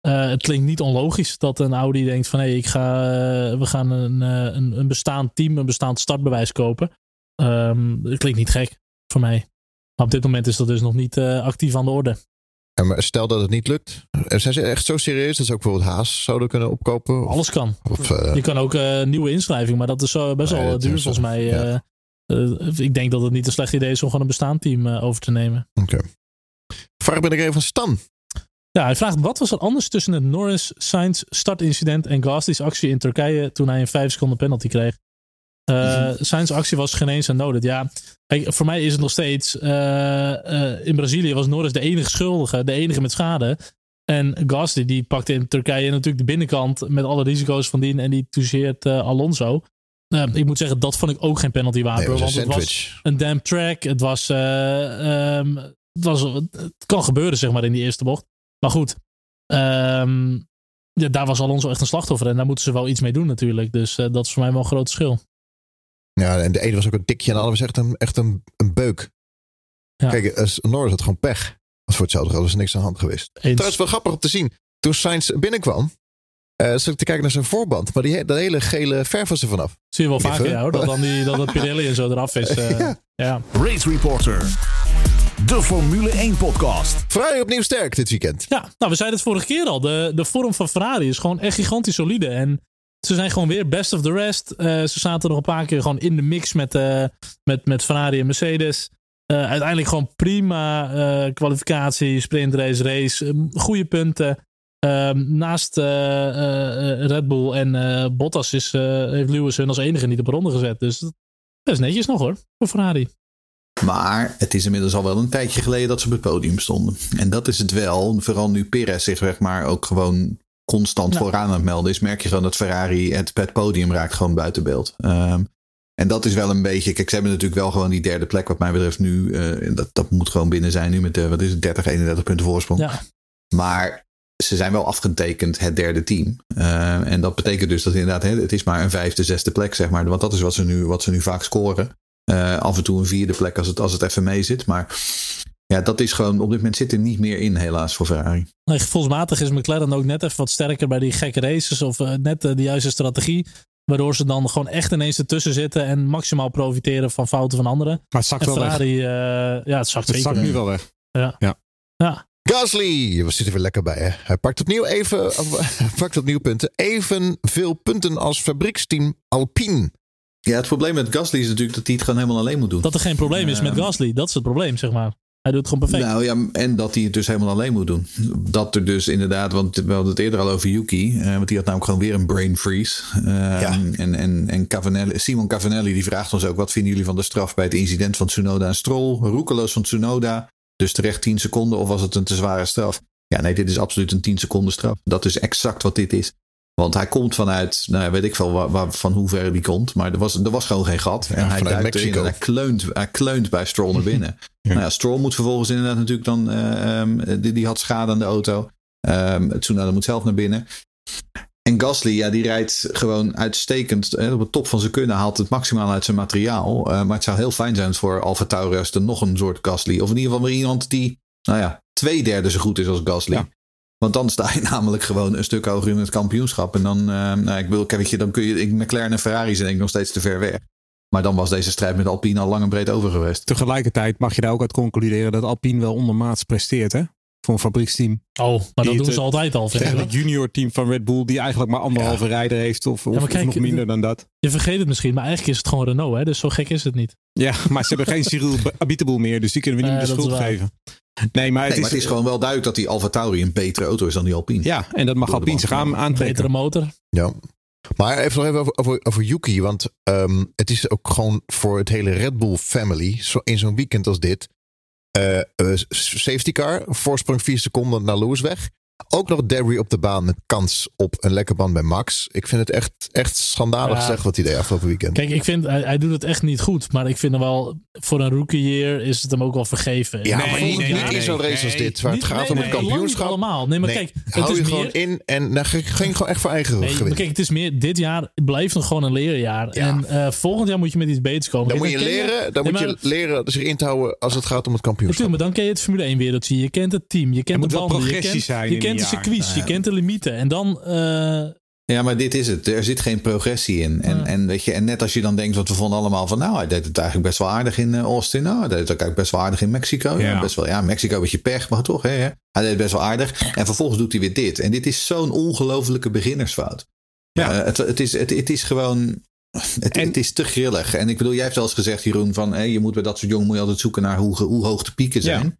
Eh, het klinkt niet onlogisch dat een Audi denkt van hé, ik ga, eh, we gaan een, eh, een, een bestaand team, een bestaand startbewijs kopen. Ehm dat klinkt niet gek voor mij. Maar op dit moment is dat dus nog niet actief aan de orde. En maar stel dat het niet lukt. Zijn ze echt zo serieus dat ze ook bijvoorbeeld Haas zouden kunnen opkopen? Of, Alles kan. of, Je kan ook nieuwe inschrijving, maar dat is zo best wel duur volgens mij. ja. ik denk dat het niet een slecht idee is om gewoon een bestaand team over te nemen. Oké. Vraag ben ik even van Stan. Hij vraagt wat was er anders tussen het Norris-Sainz startincident en Gasly's actie in Turkije toen hij een 5 seconden penalty kreeg? Eh Sainz actie was geen eens aan nodig. Ja, kijk, voor mij is het nog steeds. eh, eh, in Brazilië was Norris de enige schuldige, de enige met schade. En Gasly die pakte in Turkije natuurlijk de binnenkant met alle risico's van dien en die toucheert Alonso. Ik moet zeggen, dat vond ik ook geen penalty wapen. Nee, want het was een damp track. Het was, eh, ehm, het was. Het kan gebeuren, zeg maar, in die eerste bocht. Maar goed. ehm, ja, daar was Alonso echt een slachtoffer. En daar moeten ze wel iets mee doen, natuurlijk. Dus eh, dat is voor mij wel een groot verschil. Ja, en de ene was ook een tikje en de andere was echt een, echt een, een beuk. Ja. Kijk, als Norris had gewoon pech. Want voor hetzelfde geld was er niks aan de hand geweest. Eens. Trouwens, wel grappig om te zien. Toen Sainz binnenkwam, eh zat ik te kijken naar zijn voorband. Maar die, he- dat hele gele verf was er vanaf. Zie je wel vaker, hè? ja, hoor. Dat, dan die, dat het Pirelli en zo eraf is. [LAUGHS] eh, Ja. ja. Race Reporter. De Formule 1 podcast. Ferrari opnieuw sterk dit weekend. Ja, nou, we zeiden het vorige keer al. De, de vorm van Ferrari is gewoon echt gigantisch solide. En ze zijn gewoon weer best of the rest. Uh, ze zaten nog een paar keer gewoon in de mix met, uh, met, met Ferrari en Mercedes. Uh, uiteindelijk gewoon prima kwalificatie, sprintrace, race. Goede punten. Ehm, naast Red Bull en Bottas is, heeft Lewis hun als enige niet op de ronde gezet. Dus dat is netjes nog hoor, voor Ferrari. Maar het is inmiddels al wel een tijdje geleden dat ze op het podium stonden. En dat is het wel. Vooral nu Perez zich zeg maar ook gewoon constant vooraan aan het melden is. Merk je gewoon dat Ferrari het, het podium raakt gewoon buiten beeld. Um, en dat is wel een beetje. Kijk, ze hebben natuurlijk wel gewoon die derde plek, wat mij betreft, nu. Uh, dat, dat moet gewoon binnen zijn nu met de, wat is het, 30, 31 punten voorsprong. Ja. Maar ze zijn wel afgetekend het derde team. Uh, en dat betekent dus dat inderdaad, hè, het is maar een vijfde, zesde plek, zeg maar. Want dat is wat ze nu, wat ze nu vaak scoren. Uh, af en toe een vierde plek als het, als het even mee zit. Maar ja, dat is gewoon, op dit moment zit er niet meer in, helaas, voor Ferrari. Nee, gevoelsmatig is McLaren ook net even wat sterker bij die gekke races. Of uh, net uh, de juiste strategie. Waardoor ze dan gewoon echt ineens ertussen zitten en maximaal profiteren van fouten van anderen. Maar het zakt en wel Ferrari, weg. ja, het zakt Het zakt nu wel weg. Ja. Ja. ja. Gasly, we zitten weer lekker bij. Hè? Hij pakt opnieuw even, [LAUGHS] pakt opnieuw punten. Evenveel punten als fabrieksteam Alpine. Ja, het probleem met Gasly is natuurlijk dat hij het gewoon helemaal alleen moet doen. Dat er geen probleem is met Gasly. Dat is het probleem, zeg maar. Hij doet het gewoon perfect. Nou ja, en dat hij het dus helemaal alleen moet doen. Dat er dus inderdaad, want we hadden het eerder al over Yuki. Uh, want die had namelijk gewoon weer een brain freeze. Uh, Ja. En, en, en Cavanelli, Simon Cavanelli die vraagt ons ook: wat vinden jullie van de straf bij het incident van Tsunoda en Stroll? Roekeloos van Tsunoda. Dus terecht 10 seconden of was het een te zware straf? Ja, nee, dit is absoluut een 10 seconden straf. Dat is exact wat dit is. Want hij komt vanuit, nou weet ik veel waar, waar, van hoe ver die komt. Maar er was, er was gewoon geen gat. en hij duikt erin en hij kleunt, hij kleunt bij Stroll naar binnen. [LAUGHS] Nou ja, Stroll moet vervolgens inderdaad natuurlijk dan, eh, ehm, die, die had schade aan de auto. Um, Tsunoda moet zelf naar binnen. En Gasly, ja, die rijdt gewoon uitstekend. Hè, op het top van zijn kunnen haalt het maximaal uit zijn materiaal. Uh, maar het zou heel fijn zijn voor Alfa Tauri er nog een soort Gasly. Of in ieder geval weer iemand die, nou ja, twee derde zo goed is als Gasly. Ja. Want dan sta je [LAUGHS] namelijk gewoon een stuk hoger in het kampioenschap. En dan, uh, nou, ik wil, kijk, dan kun je, ik, McLaren en Ferrari zijn denk ik nog steeds te ver weg. Maar dan was deze strijd met Alpine al lang en breed over geweest. Tegelijkertijd mag je daar ook uit concluderen dat Alpine wel ondermaats presteert, hè? Voor een fabrieksteam. Oh, maar dat doen het, ze altijd al. het junior team van Red Bull, die eigenlijk maar anderhalve rijder heeft. Of, of, maar of kijk, nog minder de- dan dat. Je vergeet het misschien, maar eigenlijk is het gewoon Renault. Hè? Dus zo gek is het niet. Ja, maar ze hebben geen [LAUGHS] Cyril Abiteboul meer, dus die kunnen we niet meer de schuld geven. Nee, maar het, Nee, maar het is gewoon wel duidelijk dat die Alfa Tauri een betere auto is dan die Alpine. Ja, en dat mag Alpine zich aan, aantrekken. Betere motor. Ja. Maar even nog even over, over, over Yuki. Want ehm, het is ook gewoon voor het hele Red Bull family. Zo, in zo'n weekend als dit. Eh, eh, safety car. Voorsprong 4 seconden naar Lewis weg. Ook nog debris op de baan met kans op een lekker band bij Max. Ik vind het echt, echt schandalig Ja. zeg wat hij deed afgelopen weekend. Kijk, ik vind, hij, hij doet het echt niet goed. Maar ik vind hem wel, voor een rookie year is het hem ook wel vergeven. ja, Nee, maar nee, niet, nee, niet nee, in zo'n race nee. als dit. Waar Niet- het gaat nee, om nee, het kampioenschap. allemaal. Nee, maar Nee, kijk, het hou is je meer... gewoon in. En nou, ging gewoon echt voor eigen Nee, maar gewin. kijk, het is meer, dit jaar blijft nog gewoon een leerjaar. Ja. En eh, volgend jaar moet je met iets beters komen. Dan Kijk, moet je leren, dan Nee, moet maar- je leren zich in te houden als het gaat om het kampioenschap. Natuurlijk, maar dan ken je het Formule 1 wereldje. Je kent het team. Je kent de banden. Je progressie kent, zijn kent de circuits. Je kent de limieten. En dan... eh, Ja, maar dit is het. Er zit geen progressie in. En, Ja. en, weet je, en net als je dan denkt, want we vonden allemaal van, nou, hij deed het eigenlijk best wel aardig in eh, Austin. Nou, hij deed het ook eigenlijk best wel aardig in Mexico. Ja. Ja. best wel, ja, Mexico een beetje pech, maar toch, hè, hè. Hij deed het best wel aardig. En vervolgens doet hij weer dit. En dit is zo'n ongelofelijke beginnersfout. Ja. Eh, het, het, is, het, het is gewoon... Het, En- het is te grillig. En ik bedoel, jij hebt wel eens gezegd, Jeroen, van hé, je moet bij dat soort jongen moet je altijd zoeken naar hoe, hoe hoog de pieken zijn.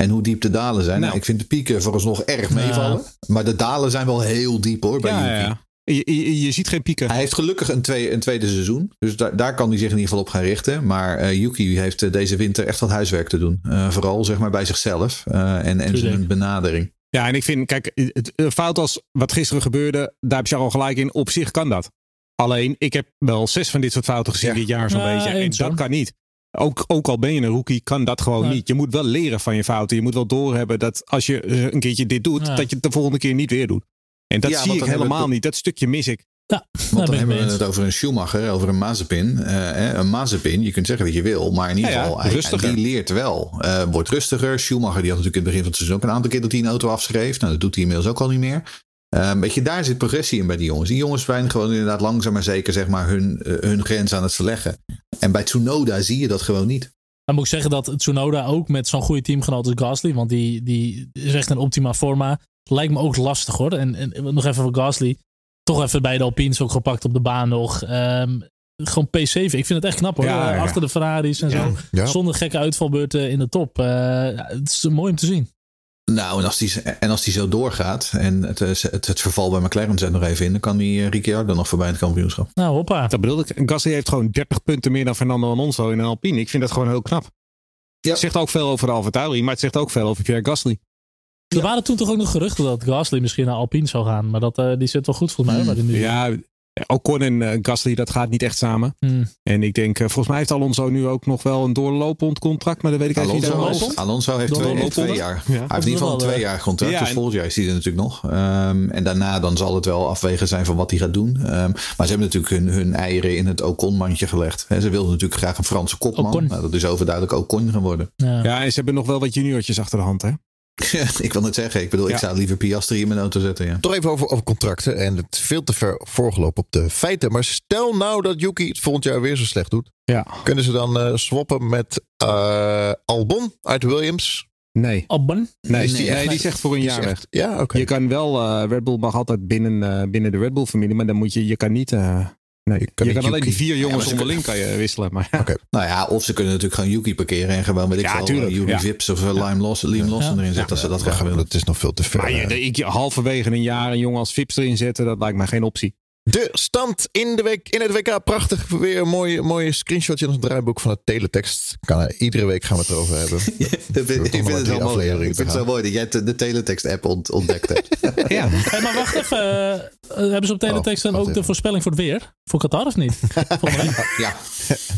En hoe diep de dalen zijn. Nou, Nou. ik vind de pieken vooralsnog erg meevallen. Maar de dalen zijn wel heel diep hoor, bij Ja, Yuki. ja. Je, je, je ziet geen pieken. Hij heeft gelukkig een, twee, een tweede seizoen. Dus daar, daar kan hij zich in ieder geval op gaan richten. Maar eh, Yuki heeft eh, deze winter echt wat huiswerk te doen. Eh, vooral zeg maar bij zichzelf eh, en, en zijn benadering. Ja, en ik vind, kijk, het, fout als wat gisteren gebeurde, daar heb je al gelijk in. Op zich kan dat. Alleen, ik heb wel zes van dit soort fouten gezien Ja. dit jaar zo'n Ja, beetje. En dat kan niet. Ook, ook al ben je een rookie, kan dat gewoon Nee. niet. Je moet wel leren van je fouten. Je moet wel doorhebben dat als je een keertje dit doet, Ja. dat je het de volgende keer niet weer doet. En dat Ja, zie ik we helemaal het- niet. Dat stukje mis ik. ja, Want dan hebben we het over een Schumacher, over een Mazepin. Eh, hè, een Mazepin, je kunt zeggen wat je wil. Maar in ieder Ja, ja, geval, hij, rustiger. die leert wel. Eh, wordt rustiger. Schumacher die had natuurlijk in het begin van het seizoen ook een aantal keer dat hij een auto afschreef. Nou, dat doet hij inmiddels ook al niet meer. Eh, weet je, daar zit progressie in bij die jongens. Die jongens zijn gewoon inderdaad langzaam maar zeker zeg maar, hun, eh, hun grens aan het verleggen. En bij Tsunoda zie je dat gewoon niet. Dan moet ik zeggen dat Tsunoda ook met zo'n goede teamgenoot als Gasly, want die, die is echt een optima forma, lijkt me ook lastig hoor. En, en nog even voor Gasly, toch even bij de Alpines ook gepakt op de baan nog. Ehm, gewoon P7, ik vind het echt knap hoor. Ja, ja. Achter de Ferraris en zo. Ja. Zonder gekke uitvalbeurten in de top. Eh, het is mooi om te zien. Nou, en als die, en als die zo doorgaat en het, het, het verval bij McLaren zet nog even in, dan kan die eh, Ricciardo nog voorbij in het kampioenschap. Nou, hoppa. Dat bedoel ik. Gasly heeft gewoon 30 punten meer dan Fernando Alonso in een Alpine. Ik vind dat gewoon heel knap. Ja. Het zegt ook veel over Alfa Tauri, maar het zegt ook veel over Pierre Gasly. Er waren toen toch ook nog geruchten dat Gasly misschien naar Alpine zou gaan. Maar dat, eh, die zit wel goed volgens mij. die nu. Ja, Ocon en eh, Gasly, dat gaat niet echt samen. Hmm. En ik denk, eh, volgens mij heeft Alonso nu ook nog wel een doorlopend contract, maar dat weet ik even niet Alonso. Alonso? Alonso heeft twee, heeft twee jaar. Ja. Hij heeft in ieder geval een eh, twee jaar contract. Ja, dus en- volgend jaar is hij er natuurlijk nog. Ehm, en daarna dan zal het wel afwegen zijn van wat hij gaat doen. Ehm, maar ze hebben natuurlijk hun, hun eieren in het Ocon-mandje gelegd. Hè, ze wilden natuurlijk graag een Franse kopman. Nou, dat is overduidelijk Ocon geworden. Ja. Ja, en ze hebben nog wel wat juniortjes achter de hand, hè? [LAUGHS] ik wil het zeggen. Ik bedoel, ik zou liever Piastri in mijn auto zetten. Ja. Toch even over, over contracten. En het is veel te ver voorgelopen op de feiten. Maar stel nou dat Yuki het volgend jaar weer zo slecht doet. Ja. Kunnen ze dan eh, swappen met eh, Albon uit Williams? Nee. Albon. Nee, Nee, die, nee, zegt voor een jaar weg. echt- Ja, oké. Je kan wel, eh, Red Bull mag altijd binnen, eh, binnen de Red Bull familie, maar dan moet je, je kan niet, eh, nee, je kan, alleen die vier jongens onderling kan je wisselen. Maar. Oké. [LAUGHS] Nou ja, of ze kunnen natuurlijk gewoon Yuki parkeren en gewoon, weet ik Ja, eh, Yuki ja. Vips of eh, Lime Loss, Liam Lawson Ja. erin zetten als ze dat graag willen. dat is nog veel te ver. Maar je, de- ik, halverwege een jaar een jongen als Vips erin zetten, dat lijkt mij geen optie. De stand in, de week, in het WK. Prachtig. Weer een mooie, mooie screenshotje in ons draaiboek van het teletext. Kan, eh, iedere week gaan we het erover hebben. [LAUGHS] ik vind, ik het wel mooi. ja. Ik vind het zo mooi dat jij de, teletext-app ont- ontdekt hebt. [LAUGHS] Ja. Hey, maar wacht even. eh, eh, hebben ze op teletext dan wacht ook de voorspelling voor het weer? Voor Qatar of niet? [LAUGHS] Ja, Ja.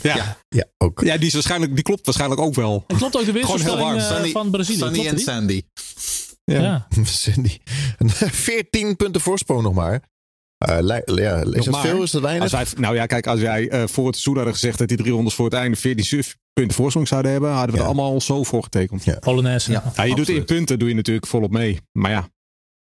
Ja. Ja, ook. ja, die, is waarschijnlijk, die klopt waarschijnlijk ook wel. En klopt ook de Gewoon heel weersvoorspelling van Brazilië? Sunny Klopt en? Sandy. Ja. Cindy. 14 punten voorsprong nog maar. Eh, li- ja, is Nog dat maar. veel? Is dat weinig? Als wij, nou ja, kijk, als jij eh, voor het seizoen hadden gezegd dat die 300 voor het einde 14 suf- punten voorsprong zouden hebben, hadden we Ja. er allemaal zo voor getekend. Ja. Polonaise. Ja. Ja, je doet in punten doe je natuurlijk volop mee. Maar ja,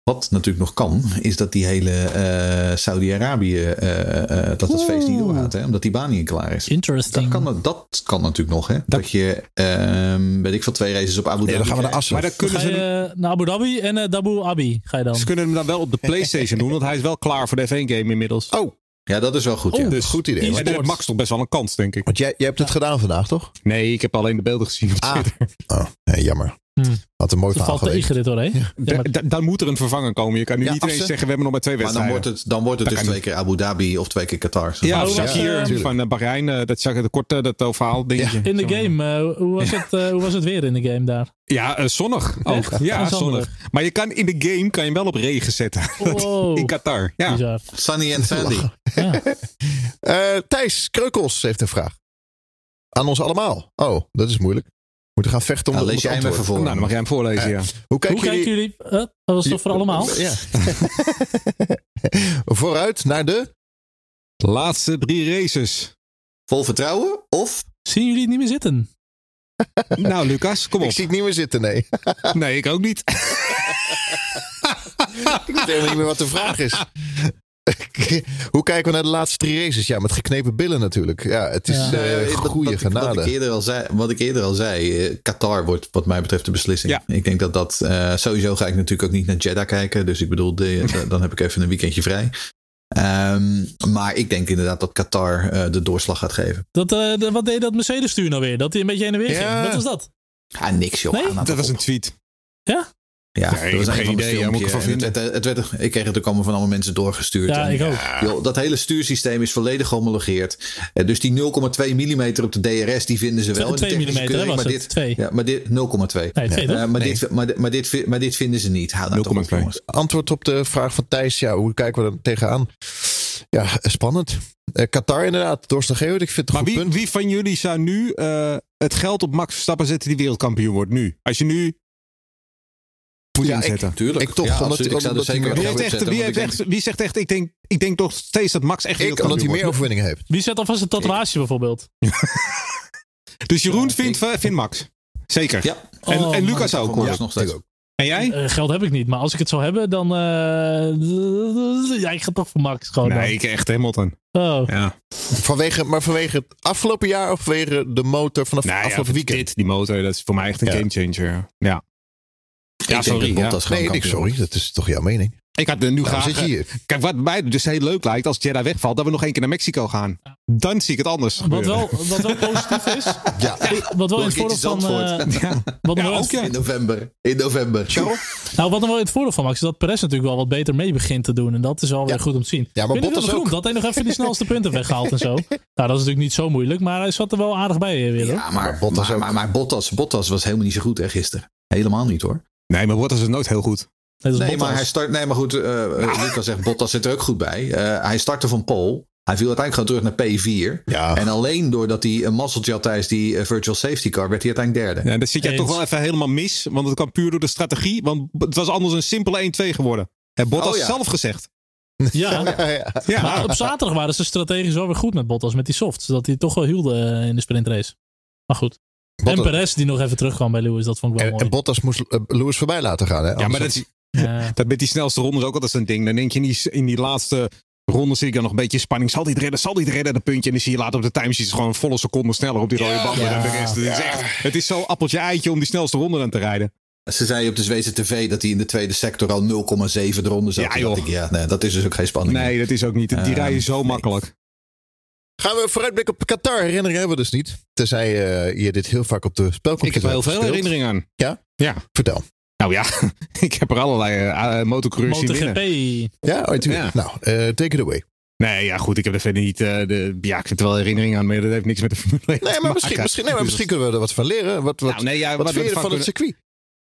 Wat natuurlijk nog kan, is dat die hele eh, Saudi-Arabië, eh, eh, dat dat feest niet doorgaat. Hè? Omdat die baan niet klaar is. Dat Interesting. kan, dat kan natuurlijk nog. Hè? Dat, je, ehm, weet ik veel, twee races op Abu Dhabi Nee, dan gaan we naar. Assen. maar dan Dan kunnen ga ze, naar Abu Dhabi en eh Dabu Abi ga je dan. ze kunnen hem dan wel op de PlayStation doen, want hij is wel klaar voor de F1-game inmiddels. Oh, Ja, dat is wel goed. Oh, ja. dus goed idee. En Max toch best wel een kans, denk ik. want jij, jij hebt het gedaan vandaag, toch? Nee, ik heb alleen de beelden gezien op Ah. Twitter. Oh, nee, jammer. Hmm. Had een mooi Er verhaal valt. Ja, Da- maar- da- dan moet er een vervanger komen. Je kan nu Ja, niet ineens Assen. zeggen, we hebben nog maar twee Maar dan wedstrijden. wordt het, dan wordt het dus twee keer Abu Dhabi of twee keer Qatar. Ja, eh, van Bahrein. eh, dat zag de korte, dat verhaal dingetje. in de game, eh, hoe, was het, eh, hoe was het weer in de game daar? Ja, zonnig ook. Echt? Ja, zonnig. Maar je kan in de game kan je wel op regen zetten. Wow. [LAUGHS] in Qatar. Ja. Bizar. Sunny en Sandy. Ja. [LAUGHS] Eh, Thijs Kreukels heeft een vraag. Aan ons allemaal. Oh, dat is moeilijk. We moeten gaan vechten om Nou, om lees het jij hem even antwoord. voor. Nou, dan mag jij hem voorlezen, ja. Hoe kijken Hoe kijken jullie... jullie? dat was toch voor allemaal? Ja. [LAUGHS] Vooruit naar de... Laatste drie races. Vol vertrouwen of Zien jullie het niet meer zitten? [LAUGHS] nou, Lucas, kom op. Ik zie het niet meer zitten, nee. Nee, ik ook niet. [LAUGHS] Ik weet helemaal niet meer wat de vraag is. [LAUGHS] Hoe kijken we naar de laatste drie races? Ja, met geknepen billen natuurlijk. Ja, het is Ja. eh, wat- goede wat, ik- Wat genade. ik, eerder al zei, wat ik eerder al zei, eh, Qatar wordt wat mij betreft de beslissing. Ja. Ik denk dat dat, eh, sowieso ga ik natuurlijk ook niet naar Jeddah kijken. Dus ik bedoel, de, [LAUGHS] dan heb ik even een weekendje vrij. Ehm, maar ik denk inderdaad dat Qatar eh, de doorslag gaat geven. Dat, eh, de- wat deed dat Mercedes stuur nou weer? Dat hij een beetje heen en weer Ja. ging. Wat was dat? Ah, niks joh. Nee? Ah, nou, Dat was een tweet. Ja? Ja, Nee, dat ik was geen van de idee, moet ik filmpjes. ervan En het werd, het werd, ik kreeg het natuurlijk allemaal van allemaal mensen doorgestuurd. Ja, En, ik ook. joh, dat hele stuursysteem is volledig gehomologeerd. Eh, dus die 0,2 mm op de DRS, die vinden ze wel. in de 2 technische mm keuring, was maar het. dit, 2. Ja, maar dit 0,2. Nee, 2 toch? Eh, maar, Nee. dit, maar, maar, dit, maar dit vinden ze niet. Hou nou op, 0,2. jongens. Antwoord op de vraag van Thijs. Ja, hoe kijken we er tegenaan? Ja, spannend. Eh, Qatar inderdaad, doorslag geven. Ik vind het Maar goed wie, punt. wie van jullie zou nu eh, het geld op Max Verstappen zetten die wereldkampioen wordt? Nu. Als je nu Ja, ik- inzetten. Tuurlijk. Ik toch, ja, omdat- ik zou er zeker Wie, heeft echt, wie, zetten, heeft want ik echt, wie zegt echt, ik denk, ik denk nog steeds dat Max echt Ik, omdat hij meer overwinningen heeft. Wie zet alvast een tatoeage bijvoorbeeld? [LAUGHS] Dus Jeroen Ja, vindt, vindt Max. Zeker. Ja. En, Oh, en Lucas ook. Nog steeds. ik ook. En jij? Eh, geld heb ik niet, maar als ik het zou hebben, dan. eh, [LAUGHS] ja, ik ga toch voor Max. Gewoon Nee, ik echt Hamilton. dan. Oh. Ja. Vanwege, maar vanwege het afgelopen jaar of vanwege de motor vanaf Nou het ja, afgelopen weekend? dit, die motor, dat is voor mij echt een Ja. gamechanger. Ja. Ja, Ik denk sorry. dat Ja. Bottas gewoon Nee, sorry. Dat is toch jouw mening? Ik had er nu graag... zit je hier. Kijk, wat mij dus heel leuk lijkt als Jeddah wegvalt, dat we nog één keer naar Mexico gaan. Dan zie ik het anders Wat wel, wat wel positief is. [LAUGHS] Ja. Wat wel in het een voordeel van. Eh, Ja. wat Ja, nog wel- ook ja. In november. In november. Nou, wat nog wel in het voordeel van Max is dat Perez natuurlijk wel wat beter mee begint te doen. En dat is wel weer Ja. goed om te zien. Ja, maar Bottas ook. Dat hij nog even die snelste punten weggehaald en zo. [LAUGHS] Nou, dat is natuurlijk niet zo moeilijk. Maar hij zat er wel aardig bij eh, weer. Hoor. Ja, maar, Maar Bottas maar, ook. maar, maar Bottas, Bottas was helemaal niet zo goed hè, gisteren. Helemaal niet hoor. Nee, maar Bottas is nooit heel goed. Nee, maar hij start, nee, maar goed. eh eh, Lucas zegt Bottas zit er ook goed bij. Eh, hij startte van Pole. Hij viel uiteindelijk gewoon terug naar P4. Ja. En alleen doordat hij een mazzeltje had tijdens die virtual safety car, werd hij uiteindelijk derde. Ja, dan zit jij Eens. toch wel even helemaal mis. Want het kwam puur door de strategie. Want het was anders een simpele 1-2 geworden. Heeft Bottas Oh ja. zelf gezegd. Ja, Ja, [LAUGHS] ja. Ja. maar op zaterdag waren ze strategisch wel weer goed met Bottas. Met die softs. Dat hij toch wel hielden in de sprintrace. Maar goed. En Perez die nog even terugkwam bij Lewis. Dat vond ik wel En, mooi. en Bottas moest eh, Lewis voorbij laten gaan. Hè? Ja, maar dat, is- Ja. [LAUGHS] dat met die snelste rondes ook altijd zo'n ding. Dan denk je in die, in die laatste ronde zie ik dan nog een beetje spanning. Zal die het redden? Zal die het redden? Dat puntje. En dan zie je later op de timesheets gewoon een volle seconde sneller op die rode banden Ja. dan de rest. Het is, echt, het is zo appeltje eitje om die snelste ronde dan te rijden. Ze zei op de Zweedse tv dat hij in de tweede sector al 0,7 de ronde zat. Ja, joh. ik, ja, nee, dat is dus ook geen spanning. Nee, dat is ook niet. Die rijden zo nee. makkelijk. Gaan we vooruitblikken op Qatar? Herinneringen hebben we dus niet. Tenzij eh, je dit heel vaak op de spelcomputer Ik heb er heel veel herinneringen aan. Ja? Ja. Vertel. Nou ja, [LAUGHS] ik heb er allerlei uh, motorcoureurs zien MotoGP. winnen. Ja, oh, tuurlijk. Ja. Nou, eh, take it away. Nee, ja goed, ik heb er verder niet... eh, de, ja, ik heb er wel herinneringen aan, maar dat heeft niks met de Formule 1 Nee, maar misschien, maken. misschien, nee, maar Dus misschien kunnen we er wat van leren. Wat, wat, Nou, nee, ja, wat wat vind we je van het circuit?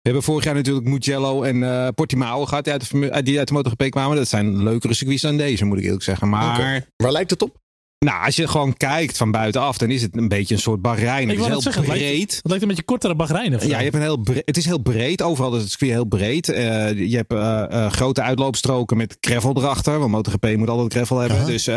We hebben vorig jaar natuurlijk Mugello en eh Portimao gehad die uit, de, eh, die uit de MotoGP kwamen. Dat zijn leukere circuits dan deze, moet ik eerlijk zeggen. Maar. Waar lijkt het op? Nou, als je gewoon kijkt van buitenaf, dan is het een beetje een soort Bahrein. Ik Het is heel zeggen, het breed. lijkt, het lijkt een beetje kortere Bahrein. Ja, je hebt een heel bre- het is heel breed. Overal is het circuit heel breed. Eh, je hebt eh, eh, grote uitloopstroken met gravel erachter. Want MotoGP moet altijd gravel hebben. Dus eh,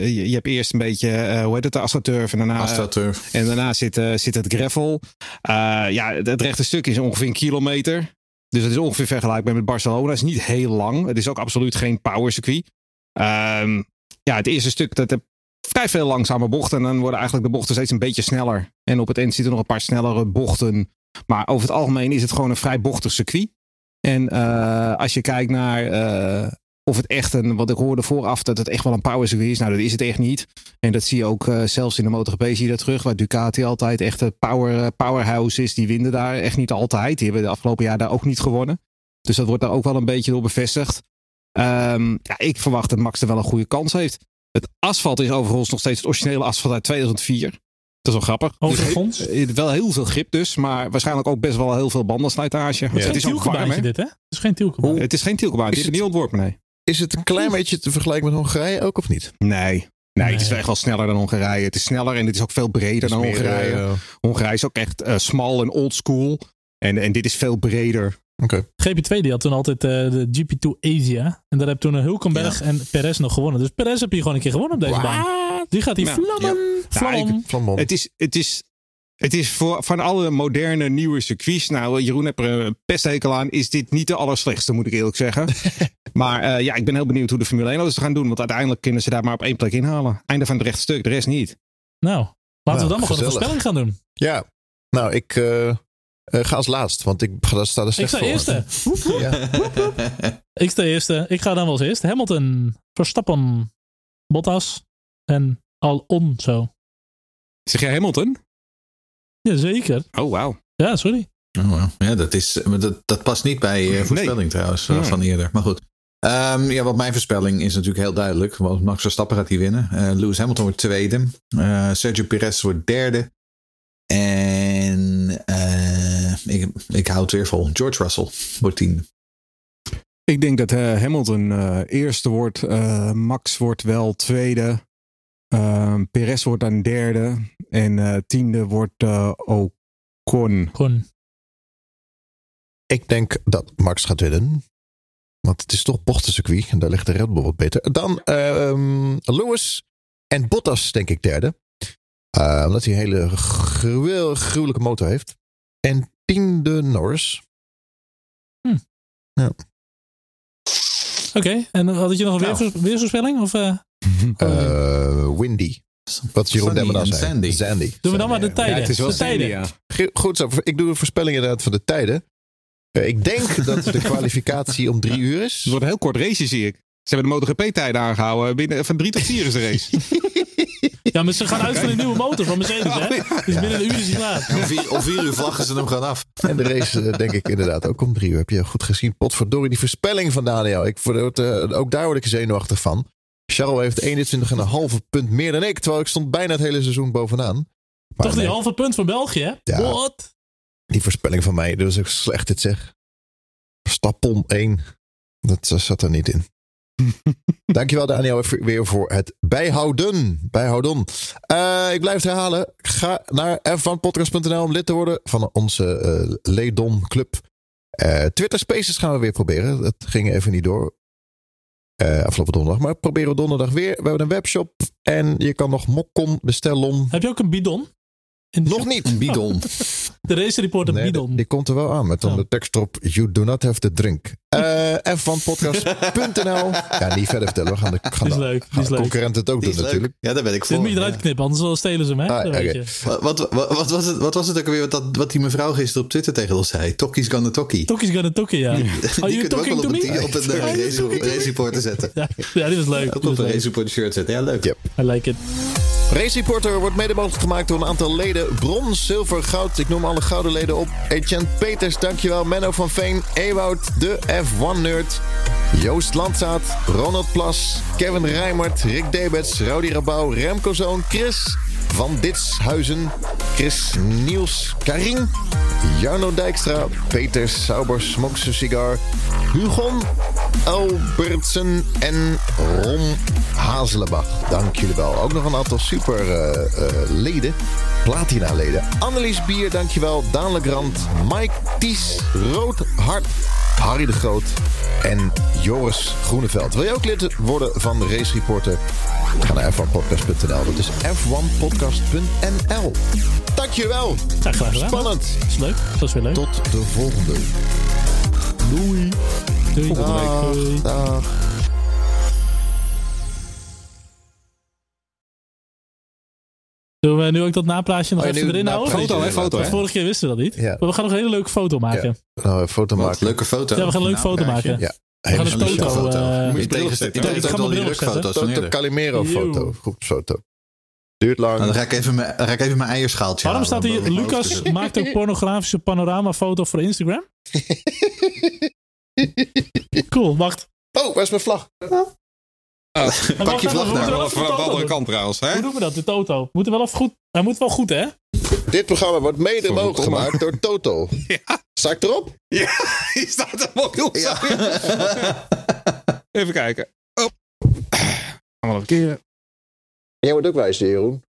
je, je hebt eerst een beetje, eh, hoe heet het, de astroturf. En daarna, AstroTurf. en daarna zit, eh, zit het gravel. Eh, ja, het rechte stuk is ongeveer een kilometer. Dus het is ongeveer vergelijkbaar met Barcelona. Het is niet heel lang. Het is ook absoluut geen power circuit. Ehm, ja, het eerste stuk dat heb vrij veel langzame bochten. En dan worden eigenlijk de bochten steeds een beetje sneller. En op het eind zitten nog een paar snellere bochten. Maar over het algemeen is het gewoon een vrij bochtig circuit. En eh, als je kijkt naar eh, of het echt een, wat ik hoorde vooraf, dat het echt wel een power circuit is. Nou, dat is het echt niet. En dat zie je ook eh, zelfs in de MotoGP zie je dat terug. Waar Ducati altijd echt een power, powerhouse is. Die winnen daar echt niet altijd. Die hebben de afgelopen jaar daar ook niet gewonnen. Dus dat wordt daar ook wel een beetje door bevestigd. Ehm, ja, ik verwacht dat Max er wel een goede kans heeft. Het asfalt is overigens nog steeds het originele asfalt uit 2004. Dat is wel grappig. Overigens. Dus he- eh, wel heel veel grip dus, maar waarschijnlijk ook best wel heel veel bandenslijtage. Het is ook warm, tielkebaantje hè? dit, hè? Het is geen tielkebaan. Het is geen tielkebaan. Die Is niet ontworpen, nee. Is het een klein beetje te vergelijken met Hongarije ook of niet? Nee. Nee, Nee. het is echt wel sneller dan Hongarije. Het is sneller en het is ook veel breder dan meer, Hongarije. eh, Hongarije is ook echt eh, smal en old school. En, en dit is veel breder. Oké. GP2 die had toen altijd eh, de GP2 Asia. En daar heb toen Hulkenberg en Perez nog gewonnen. Dus Perez heb je gewoon een keer gewonnen op deze baan. Die gaat hier Ja. vlammen. Vlam. Nou, Van Het is, het is, het is voor, van alle moderne nieuwe circuits. Nou, Jeroen heeft er een pesthekel aan. Is dit niet de allerslechtste, moet ik eerlijk zeggen. [LAUGHS] maar eh, ja, ik ben heel benieuwd hoe de Formule 1 auto's het gaan doen. Want uiteindelijk kunnen ze daar maar op één plek inhalen. Einde van het rechtstuk, de rest niet. Nou, laten Nou, we dan maar gewoon een voorspelling gaan doen. Ja. Nou, ik eh, eh, ga als laatst, want ik ga- sta er Ik slecht sta voor. eerste. Woep, woep. Ja. Ik sta eerste. Ik ga dan wel als eerst. Hamilton, Verstappen, Bottas en Alonso. Zeg jij Hamilton? Jazeker. Oh, wauw. Ja, sorry. Oh, wow. Ja, dat, is, maar dat, dat past niet bij eh, voorspelling trouwens eh, Nee. van eerder. Maar goed. Ehm, ja, wat mijn voorspelling is natuurlijk heel duidelijk. Want Max Verstappen gaat hier winnen. Eh, Lewis Hamilton wordt tweede. Eh, Sergio Perez wordt derde. En ik, ik hou het weer vol. George Russell wordt tiende. Ik denk dat eh, Hamilton eh, eerste wordt. eh, Max wordt wel tweede. Uh, Perez wordt dan derde. En eh, tiende wordt eh, Ocon. Gewoon. Ik denk dat Max gaat winnen. Want het is toch bochtencircuit. En daar ligt de Red Bull wat beter. Dan ehm, Lewis en Bottas, denk ik, derde. Eh, omdat hij een hele gruwel- gruwelijke motor heeft. En tiende Norris. Oké, en had je nog een Nou. weersvoorspelling? Of eh, [LAUGHS] Eh, windy. Wat Jeroen Demmer zei. Sandy. Sandy. doen we dan maar de Ja, tijden? het is wel de tijden. sandy, ja. Ge- Goed zo. Ik doe de voorspelling inderdaad van de tijden. Eh, ik denk [LAUGHS] dat de kwalificatie om drie uur is. Het wordt een heel kort race, zie ik. Ze hebben de MotoGP-tijden aangehouden. Binnen, van drie tot vier is de race. [LAUGHS] Ja, maar ze gaan uit van een nieuwe motor van Mercedes, hè? Dus binnen een uur is hij klaar. Om vier, om vier uur vlaggen ze hem gewoon af. En de race eh, denk ik inderdaad ook om drie uur. Heb je goed gezien. Potverdorie, die voorspelling van Daniel. Ik, word, eh, ook daar word ik zenuwachtig van. Charles heeft 21,5 punt meer dan ik. Terwijl ik stond bijna het hele seizoen bovenaan. Maar Toch die nee, halve punt van België, hè? Ja. What? die voorspelling van mij. Dat is ook slecht dit zeg. Stappon 1. Dat eh, zat er niet in. [LAUGHS] Dankjewel Daniel weer voor het bijhouden. Bijhouden. Eh, ik blijf het herhalen. Ga naar f1podcast.nl om lid te worden van onze eh Ledon Club. Eh, Twitter Spaces gaan we weer proberen. Dat ging even niet door. afgelopen donderdag. Maar proberen we donderdag weer. We hebben een webshop. En je kan nog mokkon bestellen. Heb je ook een bidon? In de Nog niet. Een [LAUGHS] bidon. De race reporter Nee, bidon. die, die komt er wel aan met dan Oh. de tekst erop. You do not have to drink. Eh F1podcast.nl Ja, niet verder vertellen. We gaan de, gaan is de, leuk, gaan is de leuk. concurrent het ook Die doen is natuurlijk. Ja, daar ben ik Dit voor. moet je eruit knippen, anders wel stelen ze hem, hè? Ah, weet je. Wat, wat, wat, was het, wat was het ook alweer wat, dat, wat die mevrouw gisteren op Twitter tegen ons zei? Tokkie's gonna tokkie. Tokkie's gonna tokkie, ja. [LAUGHS] Are Die you kunnen we ook talking wel to op me? op een Are you race, reporter zetten. Ja, die was leuk. Ook op een race reporter shirt zetten. Ja, leuk. Yep. I like it. Race Reporter wordt mede gemaakt door een aantal leden. Brons, zilver, goud. Ik noem alle gouden leden op. Etienne Peters, dankjewel. Menno van Veen. Ewout, de F1-nerd. Joost Landzaat. Ronald Plas. Kevin Rijmert. Rick Debets. Rowdy Rabouw. Remco Zoon. Chris van Ditshuizen. Chris Niels. Karin. Jarno Dijkstra. Peter Sauber Smokes a Cigar. Hugon. Albertsen en Ron Hazelenbach. Dank jullie wel. Ook nog een aantal super eh, eh, leden. Platina leden. Annelies Bier, dankjewel. Daan Legrand. Mike Ties. Rood Hart. Harry de Groot. En Joris Groeneveld. Wil je ook lid worden van de Race Reporter? Ga naar f1podcast.nl. Dat is f1podcast.nl. Dankjewel. Ja, graag gedaan. Spannend. Dat is leuk. Dat is weer leuk. Tot de volgende. Doei. Doei. Dag. Doei. Dag. Doen we nu ook dat napraatje nog Oh ja, even erin houden? Foto, hè? ja, Foto, hè? vorige keer wisten we dat niet. Ja. Maar we gaan nog een hele leuke foto maken. Nou, een foto Wat maken. leuke foto. Ja, we gaan een leuke foto Nou, maken. Ja. We gaan Hele een foto. Moet je ik tegenzetten. ga Ik ik heb ga ook al mijn die bril opzetten. foto. Eeuw. Groepsfoto. Duurt lang. Nou, dan ga ik even mijn, ga ik even mijn eierschaaltje Waarom staat hier, Lucas maakt ook pornografische panoramafoto voor Instagram? [LAUGHS] Cool, wacht. Oh, waar is mijn vlag? En Pak je vlag we moeten nou. wel Wel van de andere kant trouwens, hè? Hoe doen we dat, de Toto? We moeten wel even goed. Hij moet wel goed, hè? Dit programma wordt mede Sorry, mogelijk kom gemaakt door Toto. [LAUGHS] Sta ik erop? Ja, [LAUGHS] hier staat een mobiel. Ja. Even kijken. Oh. Allemaal een keer. Jij moet ook wijzen, Jeroen.